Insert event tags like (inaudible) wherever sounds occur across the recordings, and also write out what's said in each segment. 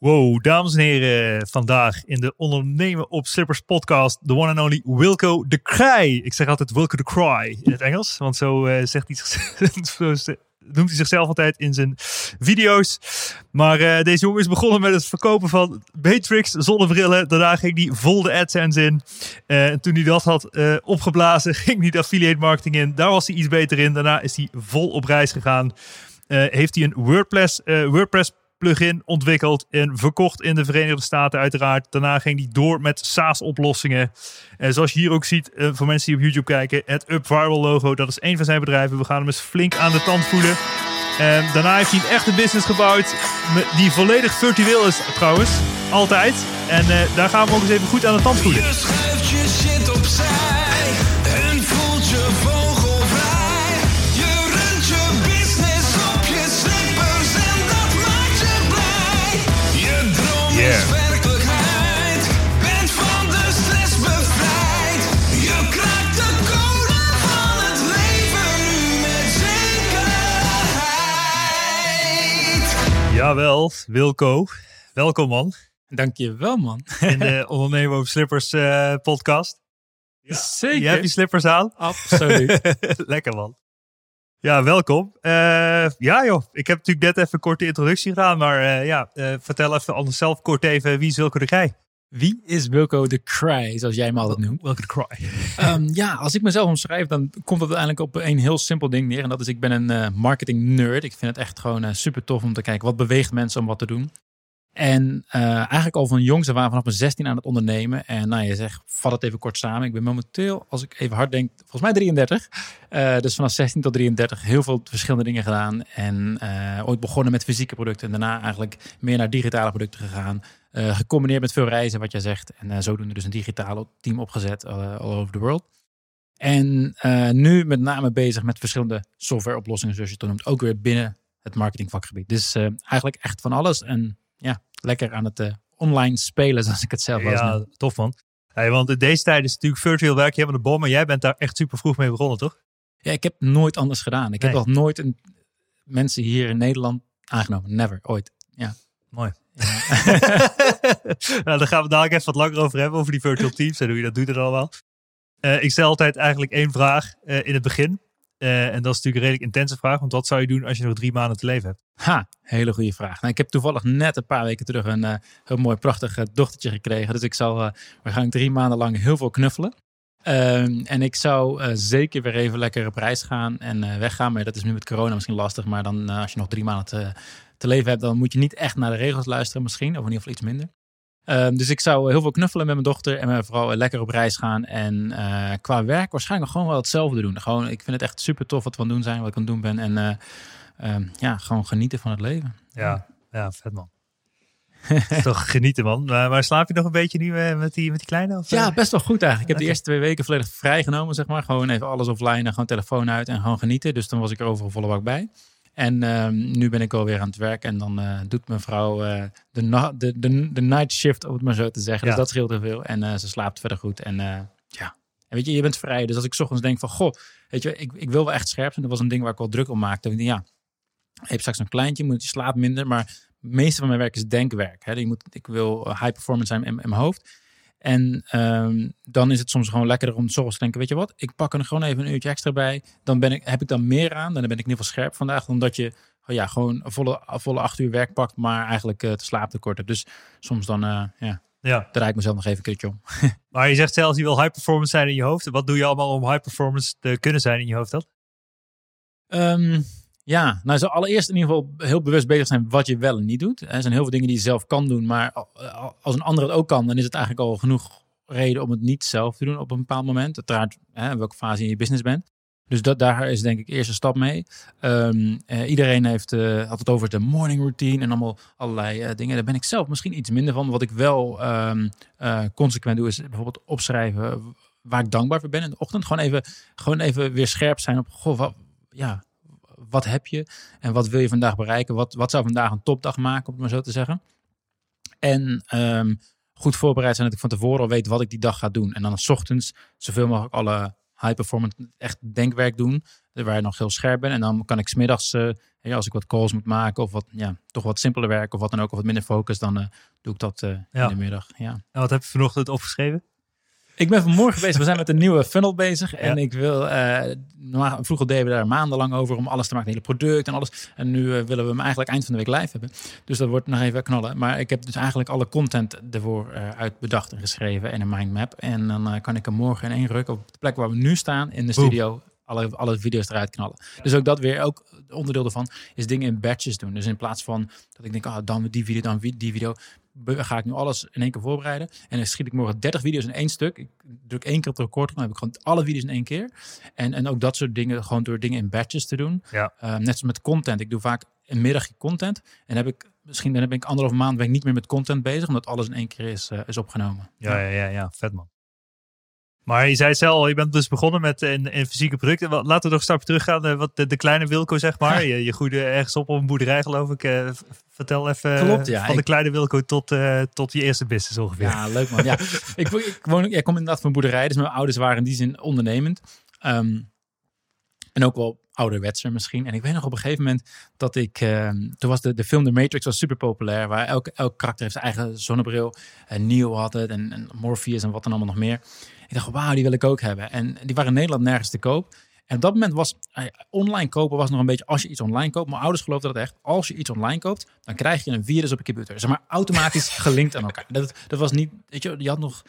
Wow, dames en heren, vandaag in de Ondernemen op Slippers podcast, the one and only Wilco de Cry. Ik zeg altijd Wilco de Cry in het Engels, want zo uh, zegt hij (laughs) noemt hij zichzelf altijd in zijn video's. Maar uh, deze jongen is begonnen met het verkopen van Matrix zonnebrillen. Daarna ging hij vol de AdSense in. Uh, en toen hij dat had opgeblazen, (laughs) ging hij de affiliate marketing in. Daar was hij iets beter in. Daarna is hij vol op reis gegaan. heeft hij een WordPress, WordPress plugin ontwikkeld en verkocht in de Verenigde Staten uiteraard. Daarna ging hij door met SaaS-oplossingen. En zoals je hier ook ziet, uh, voor mensen die op YouTube kijken, het UpViral logo, dat is een van zijn bedrijven. We gaan hem eens flink aan de tand voelen. En daarna heeft hij een echte business gebouwd, die volledig virtueel is trouwens, altijd. En uh, daar gaan we ook eens even goed aan de tand voelen. Zekerheid. Jawel, Wilco. Welkom man. Dankjewel man. In de (laughs) Ondernemen over Slippers uh, podcast. Ja. Zeker. Je hebt die slippers aan? Absoluut. (laughs) Lekker man. Ja, welkom. Uh, ja joh, ik heb natuurlijk net even een korte introductie gedaan. Maar uh, ja, vertel even anders zelf kort even, wie is Wilco de Krij? Wie is Wilco de Cry, zoals jij me altijd noemt? Wilco de Cry. um, (laughs) ja, als ik mezelf omschrijf, dan komt het uiteindelijk op een heel simpel ding neer. En dat is, ik ben een marketing nerd. Ik vind het echt gewoon super tof om te kijken, wat beweegt mensen om wat te doen. En uh, eigenlijk al van jongs af aan, vanaf mijn 16 aan het ondernemen. En nou, je zegt, vat het even kort samen. Ik ben momenteel, als ik even hard denk, volgens mij 33. Uh, dus vanaf 16 tot 33 heel veel verschillende dingen gedaan. En uh, ooit begonnen met fysieke producten. En daarna eigenlijk meer naar digitale producten gegaan. gecombineerd met veel reizen, wat jij zegt. En zodoende dus een digitale team opgezet all over the world. En nu met name bezig met verschillende softwareoplossingen, zoals je het. Ook weer binnen het marketingvakgebied. Dus eigenlijk echt van alles. En ja, lekker aan het uh, online spelen, (laughs) zoals ik het zelf was. Ja, tof man. Hey, want in deze tijd is natuurlijk virtueel werk helemaal de bom. Maar jij bent daar echt super vroeg mee begonnen, toch? Ja, ik heb nooit anders gedaan. Ik nee. heb nog nooit een, mensen hier in Nederland aangenomen. Never, ooit. Ja. Mooi. Ja. (laughs) nou, daar gaan we dadelijk even wat langer over hebben, over die virtual teams en hoe je dat doet er allemaal. Uh, ik stel altijd eigenlijk één vraag uh, in het begin. Uh, en dat is natuurlijk een redelijk intense vraag, want wat zou je doen als je nog drie maanden te leven hebt? Ha, hele goede vraag. Nou, ik heb toevallig net een paar weken terug een uh, heel mooi prachtig uh, dochtertje gekregen. Dus ik zal waarschijnlijk drie maanden lang heel veel knuffelen. Ehm, en ik zou zeker weer even lekker op reis gaan en weggaan. Maar dat is nu met corona misschien lastig. Maar dan als je nog drie maanden te, te, leven hebt, dan moet je niet echt naar de regels luisteren misschien. Of in ieder geval iets minder. Um, dus ik zou heel veel knuffelen met mijn dochter en vooral lekker op reis gaan. En uh, qua werk waarschijnlijk gewoon wel hetzelfde doen. Gewoon, ik vind het echt super tof wat we aan het doen zijn, wat ik aan het doen ben. En uh, um, ja, gewoon genieten van het leven. Ja, ja vet man. toch genieten man. Maar, maar, slaap je nog een beetje nu met, die, met die kleine? Of, ja, best wel goed eigenlijk. Ik heb de eerste twee weken volledig vrijgenomen, zeg maar. Gewoon even alles offline en gewoon telefoon uit en gewoon genieten. Dus dan was ik er overal volle bak bij. En um, nu ben ik alweer aan het werk en dan uh, doet mijn vrouw uh, de, de, de, de night shift, om het maar zo te zeggen. Ja. Dus dat scheelt heel veel. En uh, ze slaapt verder goed. En ja, en weet je, je bent vrij. Dus als ik ochtends denk van, goh, weet je, ik, ik wil wel echt scherp zijn. Dat was een ding waar ik wel druk om maakte. Ik denk, ja, je hebt straks een kleintje, moet je slaapt minder. Maar meeste van mijn werk is denkwerk. Hè. Je moet, ik wil high performance zijn in, in mijn hoofd. En ehm, dan is het soms gewoon lekkerder om zorgen te denken, weet je wat, ik pak er gewoon even een uurtje extra bij. Dan ben ik, heb ik dan meer aan, dan ben ik in ieder geval scherp vandaag, dan dat je oh ja, gewoon een volle, volle acht uur werk pakt, maar eigenlijk uh, te slaaptekort hebt. Dus soms dan, uh, ja, ja. draai ik mezelf nog even een keertje om. (laughs) maar je zegt zelfs, je wil high performance zijn in je hoofd. Wat doe je allemaal om high performance te kunnen zijn in je hoofd dan? Um, ja, nou, zo allereerst in ieder geval heel bewust bezig zijn wat je wel en niet doet. Er zijn heel veel dingen die je zelf kan doen, maar als een ander het ook kan, dan is het eigenlijk al genoeg reden om het niet zelf te doen op een bepaald moment. Uiteraard, hè, welke fase in je business bent. Dus dat, daar is denk ik eerste stap mee. Um, uh, iedereen heeft, uh, had het over de morning routine en allemaal allerlei uh, dingen. Daar ben ik zelf misschien iets minder van. Wat ik wel um, consequent doe, is bijvoorbeeld opschrijven waar ik dankbaar voor ben in de ochtend. Gewoon even, gewoon even weer scherp zijn op, goh, wat, ja, wat heb je en wat wil je vandaag bereiken? Wat, wat zou vandaag een topdag maken, om het maar zo te zeggen? En um, goed voorbereid zijn dat ik van tevoren al weet wat ik die dag ga doen. En dan s ochtends zoveel mogelijk alle high performance echt denkwerk doen, waar je nog heel scherp ben. En dan kan ik smiddags, uh, als ik wat calls moet maken of wat, ja, toch wat simpeler werk of wat dan ook, of wat minder focus, dan uh, doe ik dat uh, ja. in de middag. Ja. En wat heb je vanochtend opgeschreven? Ik ben vanmorgen bezig. We zijn met een nieuwe funnel bezig. En ik wil. Uh, vroeger deden we daar maandenlang over om alles te maken, het hele product en alles. En nu uh, willen we hem eigenlijk eind van de week live hebben. Dus dat wordt nog even knallen. Maar ik heb dus eigenlijk alle content ervoor uh, uit bedacht en geschreven en een mindmap. En dan kan ik hem morgen in één ruk op de plek waar we nu staan in de studio alle, alle video's eruit knallen. Dus ook dat weer, ook onderdeel ervan, is dingen in batches doen. Dus in plaats van dat ik denk, ah, dan die video, dan die video, ga ik nu alles in één keer voorbereiden. En dan schiet ik morgen 30 video's in één stuk. Ik druk één keer op de record, dan heb ik gewoon alle video's in één keer. En, en ook dat soort dingen, gewoon door dingen in batches te doen. Ja. Uh, net zoals met content. Ik doe vaak een middagje content. En heb ik misschien dan heb ik anderhalf maand ben ik niet meer met content bezig, omdat alles in één keer is, uh, is opgenomen. Ja, ja, ja, ja, vet man. Maar je zei zelf, je bent dus begonnen met een, een fysieke producten. Laten we nog een stapje teruggaan. Wat de, de, kleine Wilco, zeg maar. Je, je groeide ergens op op een boerderij, geloof ik. Uh, vertel even Klopt, ja, van de kleine Wilco tot, uh, tot je eerste business ongeveer. Ja, leuk man. Ja. ik, (laughs) ik, woon, ik kom inderdaad van een boerderij. Dus mijn ouders waren in die zin ondernemend. Um, en ook wel ouderwetser misschien. En ik weet nog op een gegeven moment dat ik... Uh, toen was de, de film The Matrix was super populair. Waar elke, elk karakter heeft zijn eigen zonnebril. En Neo had het en, en Morpheus en wat dan allemaal nog meer. Ik dacht, wauw, die wil ik ook hebben. En die waren in Nederland nergens te koop. En op dat moment was eh, online kopen was nog een beetje als je iets online koopt. Mijn ouders geloofden dat echt. Als je iets online koopt, dan krijg je een virus op je computer. Zeg maar automatisch (laughs) gelinkt aan elkaar. Dat, dat was niet, weet je, je had nog,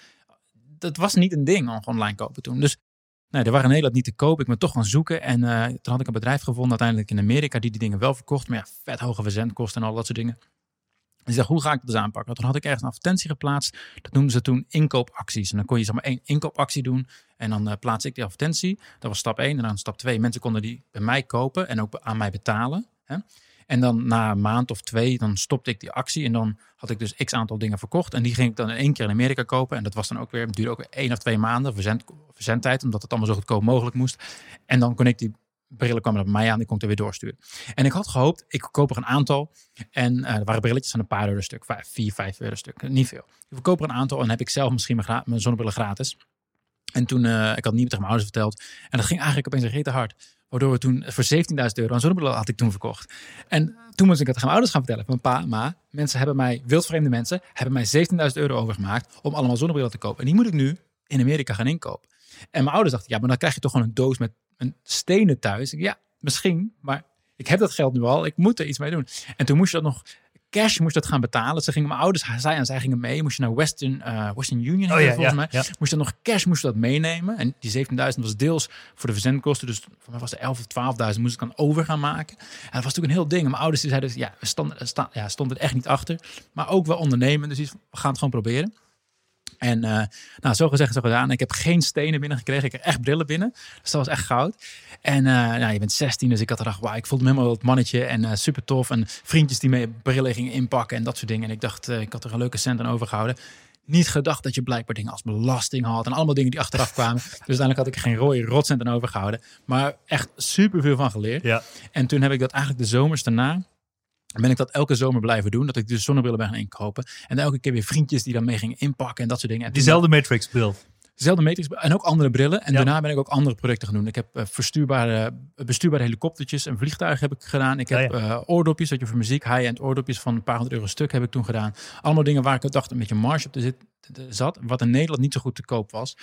dat was niet een ding om online kopen toen. Dus nee, er waren in Nederland niet te koop. Ik ben toch gaan zoeken. En uh, toen had ik een bedrijf gevonden uiteindelijk in Amerika die die dingen wel verkocht. Maar ja, vet hoge verzendkosten en al dat soort dingen. Dus ik dacht, hoe ga ik dat dus aanpakken? Toen had ik ergens een advertentie geplaatst. Dat noemden ze toen inkoopacties. En dan kon je zeg maar één inkoopactie doen. En dan uh, plaats ik die advertentie. Dat was stap 1. En dan stap 2. Mensen konden die bij mij kopen en ook aan mij betalen. Hè? En dan na een maand of twee, dan stopte ik die actie. En dan had ik dus x aantal dingen verkocht. En die ging ik dan in één keer in Amerika kopen. En dat was dan ook weer, duurde ook weer één of twee maanden verzend, verzendtijd. Omdat het allemaal zo goedkoop mogelijk moest. En dan kon ik die brillen kwamen bij mij aan. Ik kon het er weer doorsturen. En ik had gehoopt, ik koop er een aantal. En uh, er waren brilletjes van een paar euro stuk. Vijf, vier, vijf euro stuk. Niet veel. Ik verkoop er een aantal en heb ik zelf misschien mijn, mijn zonnebrillen gratis. En toen, uh, ik had niet tegen mijn ouders verteld. En dat ging eigenlijk opeens een rete hard. Waardoor we toen voor 17.000 euro een zonnebrillen had ik toen verkocht. En toen moest ik het aan mijn ouders gaan vertellen. Van pa, ma, mensen hebben mij, wildvreemde mensen, hebben mij 17.000 euro overgemaakt om allemaal zonnebrillen te kopen. En die moet ik nu in Amerika gaan inkopen. En mijn ouders dachten, ja, maar dan krijg je toch gewoon een doos met een stenen thuis. Ja, misschien, maar ik heb dat geld nu al. Ik moet er iets mee doen. En toen moest je dat nog cash moest dat gaan betalen. Ze gingen mijn ouders, zij en zij gingen mee. Moest je naar Western, uh, Western Union oh, ja, volgens mij. Ja. Moest je nog cash moest je dat meenemen. En die 17.000 was deels voor de verzendkosten. Dus voor mij was er 11 of 12.000 moest ik dan over gaan maken. En dat was natuurlijk een heel ding. Mijn ouders die zeiden, ja, we stonden, ja, stond er echt niet achter. Maar ook wel ondernemen. Dus we gaan het gewoon proberen. En uh, nou, zo gezegd, zo gedaan. Ik heb geen stenen binnengekregen. Ik heb echt brillen binnen. Dus dat was echt goud. En uh, nou, je bent 16, dus ik had gedacht, wauw, ik voelde me helemaal het mannetje. En uh, super tof. En vriendjes die mee brillen gingen inpakken en dat soort dingen. En ik dacht, ik had er een leuke cent aan overgehouden. Niet gedacht dat je blijkbaar dingen als belasting had. En allemaal dingen die achteraf kwamen. (laughs) dus uiteindelijk had ik geen rode rotcent aan overgehouden. Maar echt super veel van geleerd. Ja. En toen heb ik dat eigenlijk de zomers daarna ben ik dat elke zomer blijven doen. Dat ik dus zonnebrillen ben gaan inkopen. En elke keer weer vriendjes die dan mee gingen inpakken en dat soort dingen. Diezelfde Matrix bril. Zelfde matrix en ook andere brillen. En Ja. daarna ben ik ook andere projecten gaan doen. Ik heb eh, verstuurbare, bestuurbare helikoptertjes en vliegtuigen heb ik gedaan. Ik Ja, heb eh, oordopjes, dat je voor muziek, high-end oordopjes van een paar honderd euro stuk heb ik toen gedaan. Allemaal dingen waar ik dacht een beetje marge op te zit, te- zat, wat in Nederland niet zo goed te koop was.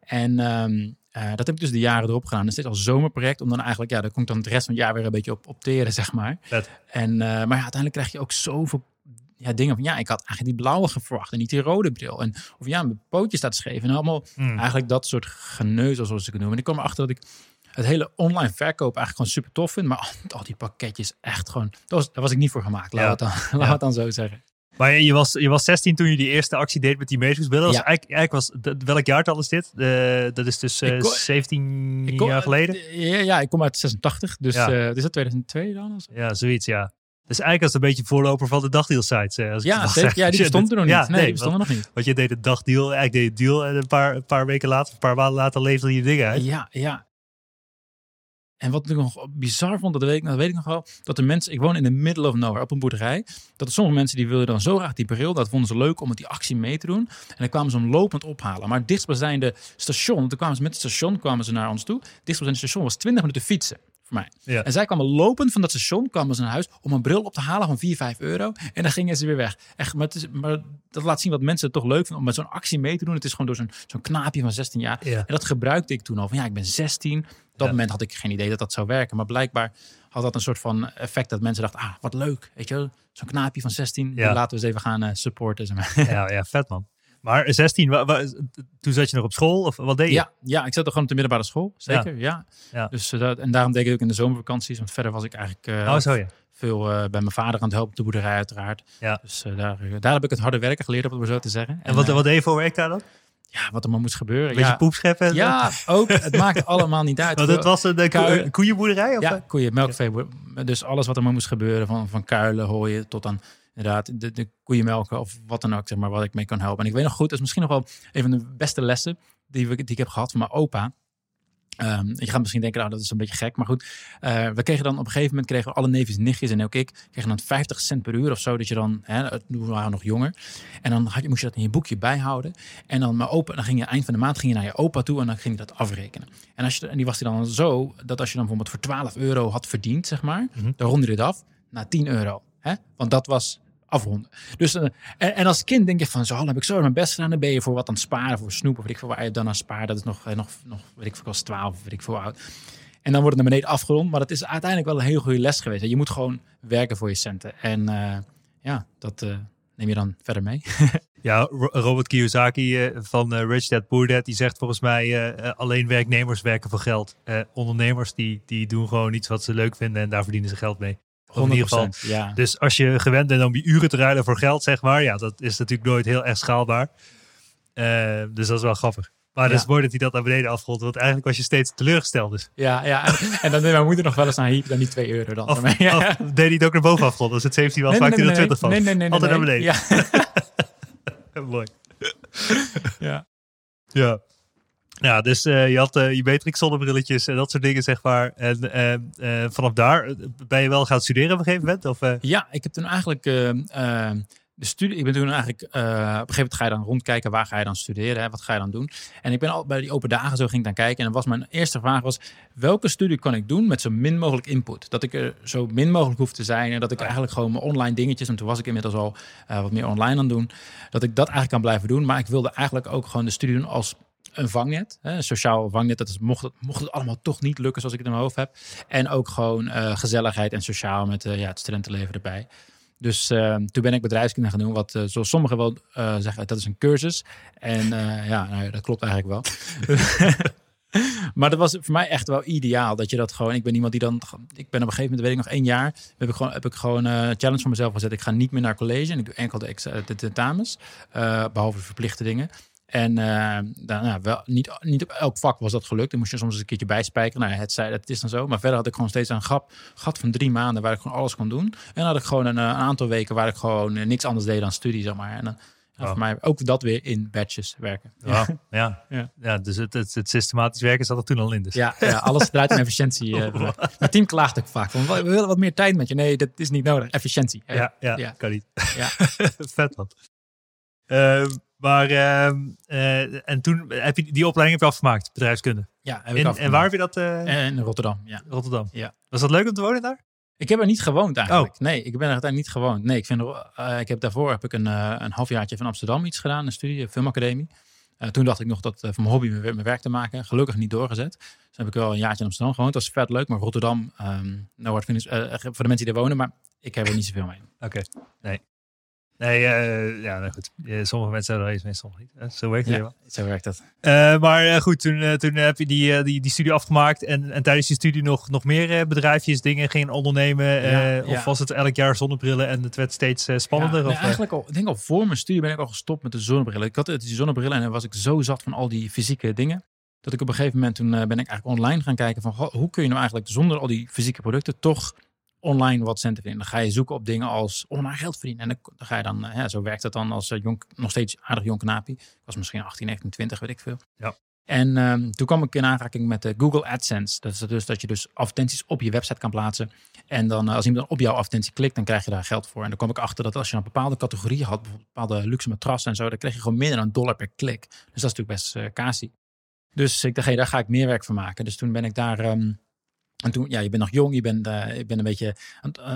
En ehm, eh, dat heb ik dus de jaren erop gedaan. Dus dit als zomerproject, om dan eigenlijk, ja, daar kon ik dan het rest van het jaar weer een beetje op opteren, zeg maar. En, eh, maar ja, uiteindelijk krijg je ook zoveel ja, dingen van, ja, ik had eigenlijk die blauwe verwacht en niet die rode bril. En, of ja, mijn pootje staat scheef. En allemaal Hmm. eigenlijk dat soort geneuzel, zoals ik het noem. En ik kwam erachter dat ik het hele online verkoop eigenlijk gewoon super tof vind. Maar al, (laughs) al die pakketjes echt gewoon, dat was, daar was ik niet voor gemaakt. Laat Ja. het dan, (laughs) laat het dan zo zeggen. Maar je was, je was 16 toen je die eerste actie deed met die was Ja. Eigenlijk, eigenlijk was, welk jaartal is dit? Eh, dat is dus eh, Ik kon- 17 Ik kom- jaar geleden? Ja, ja, ik kom uit 86, dus Ja. eh, is dat 2002 dan? Ja, zoiets, ja. Dus eigenlijk was het een beetje voorloper van de dagdeal-sites. eh, als Ja, zeker. ja, die Dus bestond er nog niet. Ja, nee, die bestonden nog niet. Want je deed het dagdeal, eigenlijk deed je deal en een paar, een paar weken later, een paar maanden later leefde je dingen uit. Ja, ja. En wat ik nog bizar vond, dat weet ik, dat weet ik nog wel, dat de mensen, ik woon in the middle of nowhere, op een boerderij, dat er sommige mensen die wilden dan zo graag die bril, dat vonden ze leuk om met die actie mee te doen. En dan kwamen ze hem lopend ophalen. Maar het dichtstbijzijnde station, toen kwamen ze met het station kwamen ze naar ons toe. Het dichtstbijzijnde station was 20 minuten fietsen voor mij. Ja. En zij kwamen lopend van dat station, kwamen ze naar huis om een bril op te halen van 4, 5 euro. En dan gingen ze weer weg. Echt, maar, het is, maar dat laat zien wat mensen het toch leuk vinden om met zo'n actie mee te doen. Het is gewoon door zo'n zo'n knaapje van 16 jaar. Ja. En dat gebruikte ik toen al. Van ja, ik ben 16. Op dat Ja. moment had ik geen idee dat dat zou werken. Maar blijkbaar had dat een soort van effect dat mensen dachten, ah, wat leuk. Weet je zo'n knaapje van 16. Ja. die laten we eens even gaan eh, supporten. Zeg maar. Ja, ja, vet man. Maar 16, wa- wa- toen zat je nog op school of wat deed je? Ja, ja, ik zat er gewoon op de middelbare school. Zeker, ja. Ja. Dus, eh, dat, en daarom deed ik het ook in de zomervakanties. Want verder was ik eigenlijk eh, Oh, zo ja. veel eh, bij mijn vader aan het helpen op de boerderij uiteraard. Ja. Dus daar, daar heb ik het harde werken geleerd, om het maar zo te zeggen. En wat, wat deed je voor werk daar dan? ja, wat er maar moest gebeuren. Een beetje ja, poep scheppen? en zo? ja, ook. Het maakt allemaal niet uit. (laughs) Want het was een, koeienboerderij? Of Ja, koeien, melkvee. Dus alles wat er maar moest gebeuren. Van, van kuilen, hooien tot aan inderdaad de, de koeienmelken of wat dan ook. Zeg maar, wat ik mee kan helpen. En ik weet nog goed, dat is misschien nog wel een van de beste lessen die, we, die ik heb gehad van mijn opa. Ehm, je gaat misschien denken, nou dat is een beetje gek. Maar goed, eh, we kregen dan op een gegeven moment kregen we alle neefjes en nichtjes en ook ik kregen dan 50 cent per uur of zo. Dat je dan, hè, het- we waren nog jonger. En dan had je, moest je dat in je boekje bijhouden. En dan mijn opa, dan ging je eind van de maand ging je naar je opa toe en dan ging je dat afrekenen. En, als je, en die was hij dan zo dat als je dan bijvoorbeeld voor 12 euro had verdiend, zeg maar, Mhm. dan ronde je het af naar 10 euro. Hè? Want dat was afronden. Dus, eh, en, en als kind denk je van, zo dan heb ik zo mijn best gedaan. Dan ben je voor wat aan het sparen, voor snoep of weet ik veel waar je dan aan spaart. Dat is nog, eh, nog, nog weet ik veel, als 12 of weet ik veel oud. En dan wordt het naar beneden afgerond. Maar dat is uiteindelijk wel een heel goede les geweest. Je moet gewoon werken voor je centen. En eh, ja, dat neem je dan verder mee. (laughs) Ja, Ro- Robert Kiyosaki van Rich Dad Poor Dad, die zegt volgens mij alleen werknemers werken voor geld. Ondernemers die, die doen gewoon iets wat ze leuk vinden en daar verdienen ze geld mee. Of in ieder geval. Ja. Dus als je gewend bent om je uren te ruilen voor geld, zeg maar, ja, dat is natuurlijk nooit heel erg schaalbaar. Eh, dus dat is wel grappig. Maar het Ja. is mooi dat hij dat naar beneden afrolt, want eigenlijk was je steeds teleurgesteld. Dus. Ja, ja. En, en dan deed mijn moeder nog wel eens naar hier, dan die 2 euro dan. (laughs) Of, deed hij het ook naar boven afgerond? Als het 17 was, Nee, maakte nee, hij er nee, 20 van. nee, nee, nee, nee, Altijd nee. naar beneden. Ja. (laughs) Mooi. ja. Ja. Ja, dus eh, je had eh, je Matrix zonnebrilletjes en dat soort dingen, zeg maar. En eh, vanaf daar ben je wel gaan studeren op een gegeven moment? Of, Ja, ik heb toen eigenlijk de studie. Ik ben toen eigenlijk op een gegeven moment ga je dan rondkijken waar ga je dan studeren, hè, wat ga je dan doen. En ik ben al bij die open dagen zo ging ik dan kijken. En dan was mijn eerste vraag was welke studie kan ik doen met zo min mogelijk input, dat ik er zo min mogelijk hoef te zijn en dat ik eigenlijk gewoon mijn online dingetjes. En toen was ik inmiddels al wat meer online aan het doen, dat ik dat eigenlijk kan blijven doen. Maar ik wilde eigenlijk ook gewoon de studie doen als een vangnet, een sociaal vangnet. Dat is mocht het, mocht allemaal toch niet lukken zoals ik het in mijn hoofd heb. En ook gewoon eh, gezelligheid en sociaal met eh, ja, het studentenleven erbij. Dus eh, toen ben ik bedrijfskunde gaan doen, wat zoals sommigen wel zeggen, dat is een cursus. En ja, nou, dat klopt eigenlijk wel. (laughs) maar dat was voor mij echt wel ideaal, dat je dat gewoon, ik ben iemand die dan, ik ben op een gegeven moment, weet ik nog één jaar, heb ik gewoon, heb ik gewoon een challenge voor mezelf gezet. Ik ga niet meer naar college en ik doe enkel de, ex- de tentamens, eh, behalve de verplichte dingen. En eh, dan, nou, wel, niet, niet op elk vak was dat gelukt. Dan moest je soms eens een keertje bijspijkeren. Nou, ja, het, zei, het is dan zo. Maar verder had ik gewoon steeds een gat, gat van drie maanden waar ik gewoon alles kon doen. En dan had ik gewoon een, eh, een aantal weken waar ik gewoon eh, niks anders deed dan studie, zeg maar. En dan ja, voor mij ook dat weer in batches werken. (laughs) Wauw, (laughs) ja. Ja. Ja. dus het, het, het systematisch werken zat er toen al in. Dus. Ja, ja, alles draait om efficiëntie. (laughs) mij. Mijn team klaagt ook vaak van, we willen wat meer tijd met je. Nee, dat is niet nodig. Efficiëntie. ja, ja, Ja. kan niet. Ja. Vet man. Eh, maar, ehm, eh, en toen heb je die opleiding heb je afgemaakt, bedrijfskunde. Ja, heb ik En, en waar heb je dat? eh, in Rotterdam, ja. Rotterdam. Ja. Was dat leuk om te wonen daar? Ik heb er niet gewoond eigenlijk. Oh. Nee, ik ben er uiteindelijk niet gewoond. Nee, ik, vind, eh, ik heb daarvoor heb ik een, een halfjaartje van Amsterdam iets gedaan, een studie, een filmacademie. Toen dacht ik nog dat van mijn hobby mijn, wer- mijn werk te maken. Gelukkig niet doorgezet. Dus heb ik wel een jaartje in Amsterdam gewoond. Dat was vet leuk, maar Rotterdam, ehm nou wordt vind ik, voor de mensen die er wonen, maar ik heb er niet zoveel mee. Oké, nee. Nee, eh, ja, nou goed. Eh, sommige mensen hebben er eens mee, sommige niet. Eh, Zo werkt het Ja, zo werkt dat. Maar goed, toen, toen heb je die, die, die studie afgemaakt. En, en tijdens die studie nog, nog meer bedrijfjes, dingen ging ondernemen. Ja, Of ja. was het elk jaar zonnebrillen en het werd steeds spannender? Of, eigenlijk al, ik denk al voor mijn studie ben ik al gestopt met de zonnebrillen. Ik had die zonnebrillen en dan was ik zo zat van al die fysieke dingen. Dat ik op een gegeven moment toen ben ik eigenlijk online gaan kijken van goh, hoe kun je nou eigenlijk zonder al die fysieke producten toch online wat centen verdienen. Dan ga je zoeken op dingen als online geld verdienen. En dan, ga je dan, eh, ja, zo werkt het dan als eh, jong, nog steeds aardig jong knapie. Ik was misschien 18, 19, 20, weet ik veel. Ja. En ehm, toen kwam ik in aanraking met de Google AdSense. Dat is dus dat je dus advertenties op je website kan plaatsen. En dan eh, als iemand dan op jouw advertentie klikt, dan krijg je daar geld voor. En dan kwam ik achter dat als je een bepaalde categorie had, bijvoorbeeld bepaalde luxe matrassen en zo, dan kreeg je gewoon meer dan een dollar per klik. Dus dat is natuurlijk best eh kasi. Dus ik dacht, hey, daar ga ik meer werk van maken. Dus toen ben ik daar. ehm, en toen, ja, je bent nog jong, je bent, eh, je bent een beetje aan, het, eh,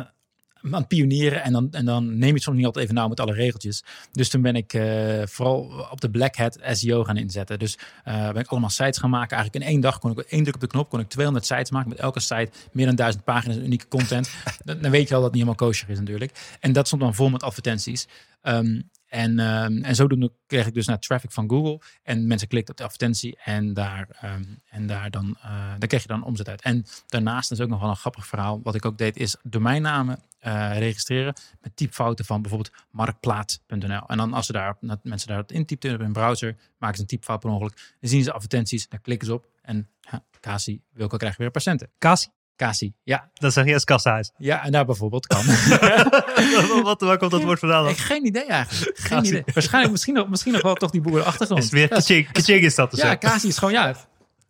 aan het pionieren. En dan, en dan neem je het soms niet altijd even nauw met alle regeltjes. Dus toen ben ik eh, vooral op de Black Hat SEO gaan inzetten. Dus ben ik allemaal sites gaan maken. Eigenlijk in één dag kon ik één druk op de knop, kon ik 200 sites maken. Met elke site meer dan duizend pagina's unieke content. (laughs) dan, dan weet je al dat het niet helemaal kosher is natuurlijk. En dat stond dan vol met advertenties. Ehm, en, ehm, en zodoende kreeg ik dus naar traffic van Google. En mensen klikten op de advertentie en daar, ehm, en daar, dan, eh daar kreeg je dan omzet uit. En daarnaast is ook nog wel een grappig verhaal. Wat ik ook deed is domeinnamen eh, registreren met typfouten van bijvoorbeeld marktplaats.nl. En dan als ze daar, mensen daar intypten op hun browser, maken ze een typfout per ongeluk. Dan zien ze advertenties, daar klikken ze op en ja, Kasi, Wilco krijgt weer patiënten. Kasi? Kasi, ja. Dat zeg je als kassahuis. Ja, en daar bijvoorbeeld kan. (laughs) wat, waar komt dat woord vandaan? dan? Ik geen idee eigenlijk. Geen idee. Waarschijnlijk misschien nog, misschien nog wel toch die boerenachtergrond. Is weer Ja, kaching, kaching is dat dus. Ja, Kasi is gewoon, ja,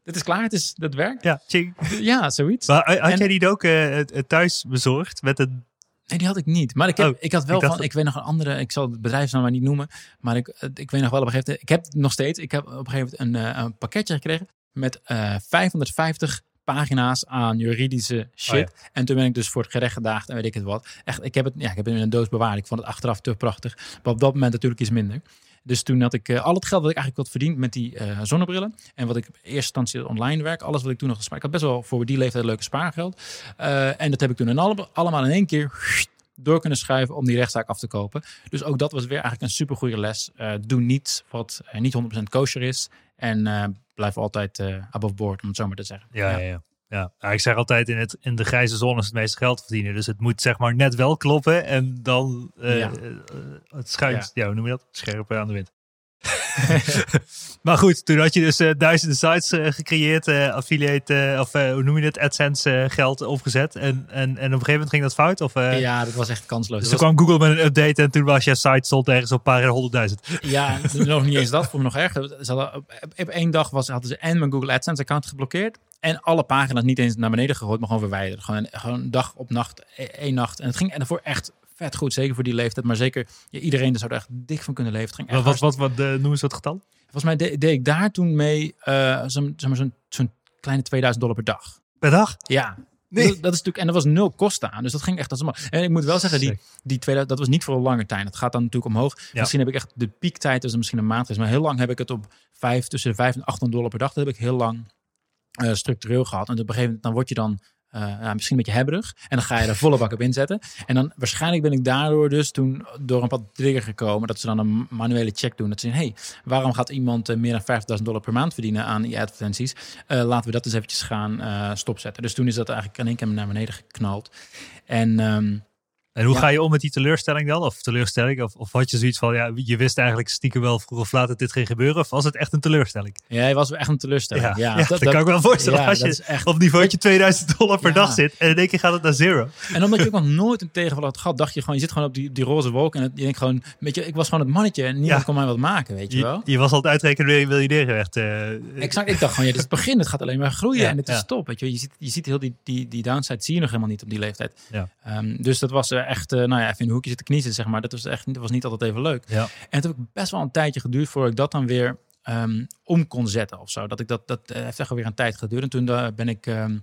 het is klaar, het is, dat werkt. ja ching. Ja, zoiets. Maar had En- jij die ook eh, eh, thuis bezorgd met een... Nee, die had ik niet. Maar ik, heb, Oh, ik had wel ik van, dat- ik weet nog een andere, ik zal het bedrijfsnaam maar niet noemen, maar ik, eh, ik weet nog wel op een gegeven moment, ik heb nog steeds, ik heb op een gegeven moment een, eh, een pakketje gekregen met eh 550 pagina's aan juridische shit. Oh En toen ben ik dus voor het gerecht gedaagd en weet ik het wat. Echt, ik heb het, ja, ik heb het in een doos bewaard. Ik vond het achteraf te prachtig. Maar op dat moment natuurlijk iets minder. Dus toen had ik eh, al het geld wat ik eigenlijk had verdiend met die eh, zonnebrillen. En wat ik in eerste instantie online werk. Alles wat ik toen nog gespaard. Ik had best wel voor die leeftijd leuke spaargeld. Eh, en dat heb ik toen in alle, allemaal in één keer door kunnen schuiven om die rechtszaak af te kopen. Dus ook dat was weer eigenlijk een super goede les. Doe niet wat niet 100% kosher is. En blijf altijd eh above board, om het zo maar te zeggen. Ja, ja, ja. ja. Nou, ik zeg altijd, in, het, in de grijze zone is het meeste geld verdienen. Dus het moet zeg maar net wel kloppen. En dan Ja. eh, het schuift, ja. hoe noem je dat? Scherp aan de wind. (laughs) maar goed, toen had je dus eh, duizenden sites eh, gecreëerd. eh, affiliate, of hoe noem je het? AdSense geld opgezet. En, en, en op een gegeven moment ging dat fout? Of, Ja, dat was echt kansloos. Dus toen was- kwam Google met een update en toen was je site stond ergens op een paar honderdduizend. Ja, (laughs) nog niet eens dat. Voor me nog erger. Ze hadden, op, op één dag was, hadden ze en mijn Google AdSense account geblokkeerd. En alle pagina's niet eens naar beneden gegooid, maar gewoon verwijderd. Gewoon, gewoon dag op nacht, e- één nacht. En het ging en daarvoor echt vet goed. Zeker voor die leeftijd. Maar zeker ja, iedereen er zou er echt dik van kunnen leven. Ging echt Wat, wat, wat, wat eh, noemen ze dat getal? Volgens mij de- deed ik daar toen mee eh, zo'n zeg maar, zo'n zo'n kleine 2000 dollar per dag. Per dag? Ja. Nee. Dat, dat is natuurlijk, en er was nul kosten aan. Dus dat ging echt als een man. En ik moet wel zeggen, die, die 2000, dat was niet voor een lange tijd. Het gaat dan natuurlijk omhoog. Misschien heb ik echt de piektijd, dus misschien een maand is. Maar heel lang heb ik het op vijf, tussen de 5 en 800 dollar per dag. Dat heb ik heel lang eh, structureel gehad. En op een gegeven moment dan word je dan eh, ja, misschien een beetje hebberig. En dan ga je er volle bak op inzetten. En dan waarschijnlijk ben ik daardoor dus toen door een pad trigger gekomen. Dat ze dan een manuele check doen. Dat ze zien, hey, waarom gaat iemand eh, meer dan 50.000 dollar per maand verdienen aan die advertenties? Eh, laten we dat eens eventjes gaan stopzetten. Dus toen is dat eigenlijk in één keer naar beneden geknald. En ehm, En hoe Ja. ga je om met die teleurstelling dan? Of teleurstelling? Of, of had je zoiets van, ja, je wist eigenlijk stiekem wel vroeg of laat dat dit ging gebeuren? Of was het echt een teleurstelling? ja, hij was echt een teleurstelling. Ja, Ja, ja, dat, kan ik wel voorstellen. als je echt op niveautje 2000 dollar per dag zit en in één keer gaat het naar zero. En omdat je ook nog nooit een tegenval had gehad, dacht je gewoon, je zit gewoon op die, die roze wolk. En het, je denkt gewoon, weet je, ik was gewoon het mannetje en niemand kon mij wat maken, weet je, wel. je was al het uitrekenen wanneer je miljonair werd. eh. Exact, ik dacht gewoon, ja, dit is het begin, het gaat alleen maar groeien en het is top, weet je. Je ziet, je ziet heel die, die, die downside zie je nog helemaal niet op die leeftijd. Ja. Ehm, dus dat was eh, echt, nou ja, even in een hoekje zitten kniezen, zeg maar. Dat was echt dat was niet altijd even leuk. Ja. En het heb ik best wel een tijdje geduurd voordat ik dat dan weer ehm, om kon zetten of zo. Dat ik dat, dat heeft echt alweer een tijd geduurd. En toen uh, ben ik. Um,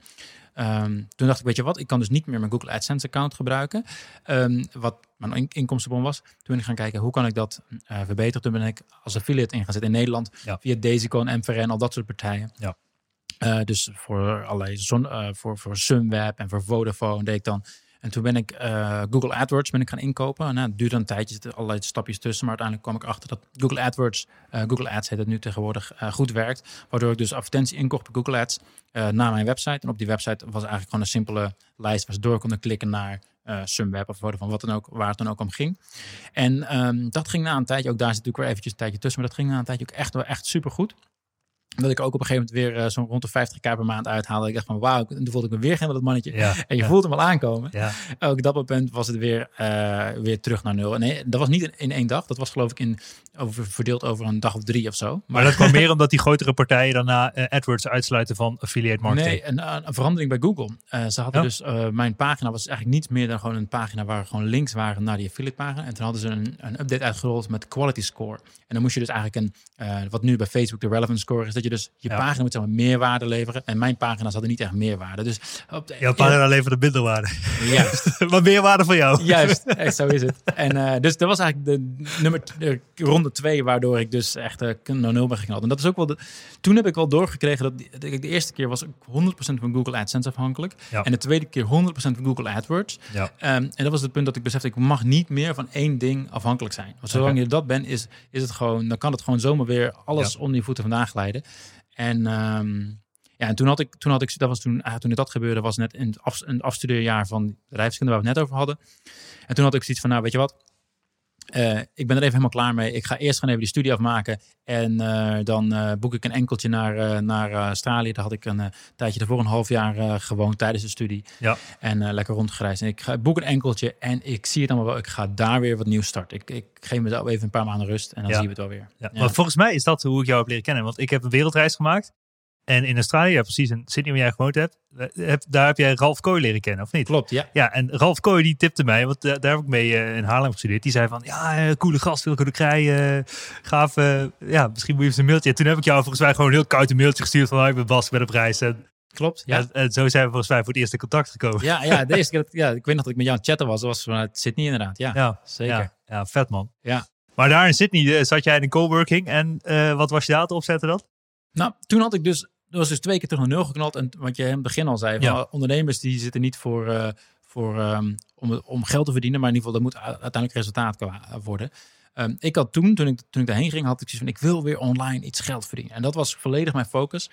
Um, toen dacht ik, weet je wat, ik kan dus niet meer mijn Google AdSense account gebruiken. Um, wat mijn in inkomstenbron was. Toen ben ik gaan kijken, hoe kan ik dat uh, verbeteren? Toen ben ik als affiliate in gaan in Nederland. Ja. Via Daisyco en MVN, al dat soort partijen. Ja. Uh, dus voor allerlei zon, uh, voor, voor Sunweb en voor Vodafone deed ik dan. En toen ben ik uh, Google AdWords ben ik gaan inkopen. Nou, het duurde een tijdje, er allerlei stapjes tussen. Maar uiteindelijk kwam ik achter dat Google AdWords, uh, Google Ads heet het nu tegenwoordig, uh, goed werkt. Waardoor ik dus advertentie inkocht bij Google Ads naar mijn website. En op die website was eigenlijk gewoon een simpele lijst waar ze door konden klikken naar uh, Sunweb of van wat dan ook, waar het dan ook om ging. En um, dat ging na een tijdje, ook daar zit natuurlijk weer eventjes een tijdje tussen, maar dat ging na een tijdje ook echt wel echt super goed. Dat ik ook op een gegeven moment weer uh, zo'n rond de 50k per maand uithaalde. Ik dacht van wauw, toen voelde ik me weer geen dat mannetje. Ja, (laughs) en je ja. voelt hem al aankomen. Ja. Ook dat moment was het weer, uh, weer terug naar nul. En nee, dat was niet in, in één dag. Dat was geloof ik in, over, verdeeld over een dag of drie of zo. Maar, Maar dat kwam meer omdat die grotere partijen daarna uh, AdWords uitsluiten van affiliate marketing. Nee, een, een verandering bij Google. Uh, ze hadden dus, mijn pagina was eigenlijk niet meer dan gewoon een pagina waar gewoon links waren naar die affiliate pagina. En toen hadden ze een, een update uitgerold met quality score. En dan moest je dus eigenlijk een, wat nu bij Facebook de relevance score is, dat je dus je Ja. pagina moet zeg maar, meerwaarde leveren. En mijn pagina's hadden niet echt meerwaarde. Dus op de, Jouw pagina leverde minderwaarde. Juist. (laughs) maar meerwaarde van jou. Juist, echt, zo is het. (laughs) En uh, dus dat was eigenlijk de nummer de ronde twee, waardoor ik dus echt uh, naar nul ben geknald. En dat is ook wel de, toen heb ik wel doorgekregen dat de, de eerste keer was ik 100% van Google AdSense afhankelijk. Ja. En de tweede keer 100% van Google AdWords. Ja. Um, en dat was het punt dat ik besefte, ik mag niet meer van één ding afhankelijk zijn. Want zolang je dat bent, is, is het gewoon, dan kan het gewoon zomaar weer alles Ja. onder je voeten vandaan glijden. En um, ja, en toen had ik, toen had ik, dat was toen, ah, toen dat gebeurde, was net in het, afstudeerjaar van bedrijfskunde waar we het net over hadden. En toen had ik zoiets van, nou weet je wat, uh, ik ben er even helemaal klaar mee. Ik ga eerst gaan even die studie afmaken. En uh, dan uh, boek ik een enkeltje naar, naar Australië. Daar had ik een tijdje ervoor een half jaar gewoond tijdens de studie. Ja. En lekker rondgereisd. En ik ga, boek een enkeltje en ik zie het allemaal wel. Ik ga daar weer wat nieuws starten. Ik, ik geef mezelf even een paar maanden rust en dan Ja. zien we het wel weer. Ja. Maar volgens mij is dat hoe ik jou heb leren kennen. Want ik heb een wereldreis gemaakt. En in Australië, precies in Sydney waar jij gewoond hebt, eh, heb, daar heb jij Ralf Kooi leren kennen, of niet? Klopt, ja. Ja, en Ralf Kooi die tipte mij, want uh, daar heb ik mee uh, in Haarlem gestudeerd. Die zei van, ja, coole gast, Wilco de Krij, uh, gaaf. ja, misschien moet je eens een mailtje. En toen heb ik jou volgens mij gewoon een heel koud een mailtje gestuurd van, ik ben Bas, ik ben op reis. En, Klopt, ja. En, en, zo zijn we volgens mij voor het eerst in contact gekomen. Ja, ja, de eerste keer, ja, ik weet nog dat ik met jou aan het chatten was. Dat was vanuit Sydney inderdaad, ja. Ja, zeker. Ja, ja, vet man. Ja. Maar daar in Sydney zat jij in een coworking en uh, wat was je daar te opzetten dan? Nou, toen had ik dus, dat was dus twee keer terug naar nul geknald. En wat je in het begin al zei, van, Ja. ondernemers die zitten niet voor, uh, voor um, om, om geld te verdienen, maar in ieder geval, dat moet uiteindelijk resultaat qua- worden. Um, ik had toen, toen ik, toen ik daarheen ging, had ik zoiets van, ik wil weer online iets geld verdienen. En dat was volledig mijn focus.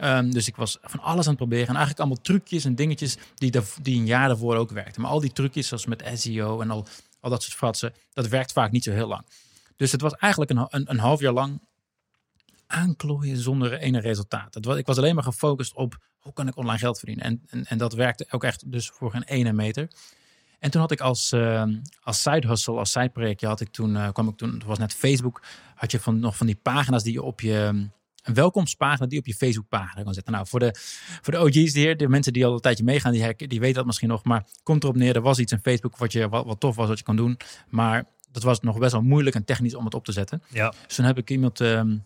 Um, dus ik was van alles aan het proberen. En eigenlijk allemaal trucjes en dingetjes die, daar- die een jaar daarvoor ook werkten. Maar al die trucjes, zoals met SEO en al, al dat soort fratsen, dat werkt vaak niet zo heel lang. Dus het was eigenlijk een, een, een half jaar lang aanklooien zonder ene resultaat. Het was, ik was alleen maar gefocust op hoe kan ik online geld verdienen. En, en, en dat werkte ook echt dus voor geen ene meter. En toen had ik als, uh, als side hustle, als side projectje, had ik toen, uh, kwam ik toen, het was net Facebook, had je van, nog van die pagina's die je op je, een welkomstpagina die op je Facebook pagina kan zetten. Nou, voor de, voor de OG's hier, de mensen die al een tijdje meegaan, die, die weten dat misschien nog. Maar komt erop neer, er was iets in Facebook wat, je, wat, wat tof was, wat je kon doen. Maar dat was nog best wel moeilijk en technisch om het op te zetten. Ja, Dus toen heb ik iemand, um,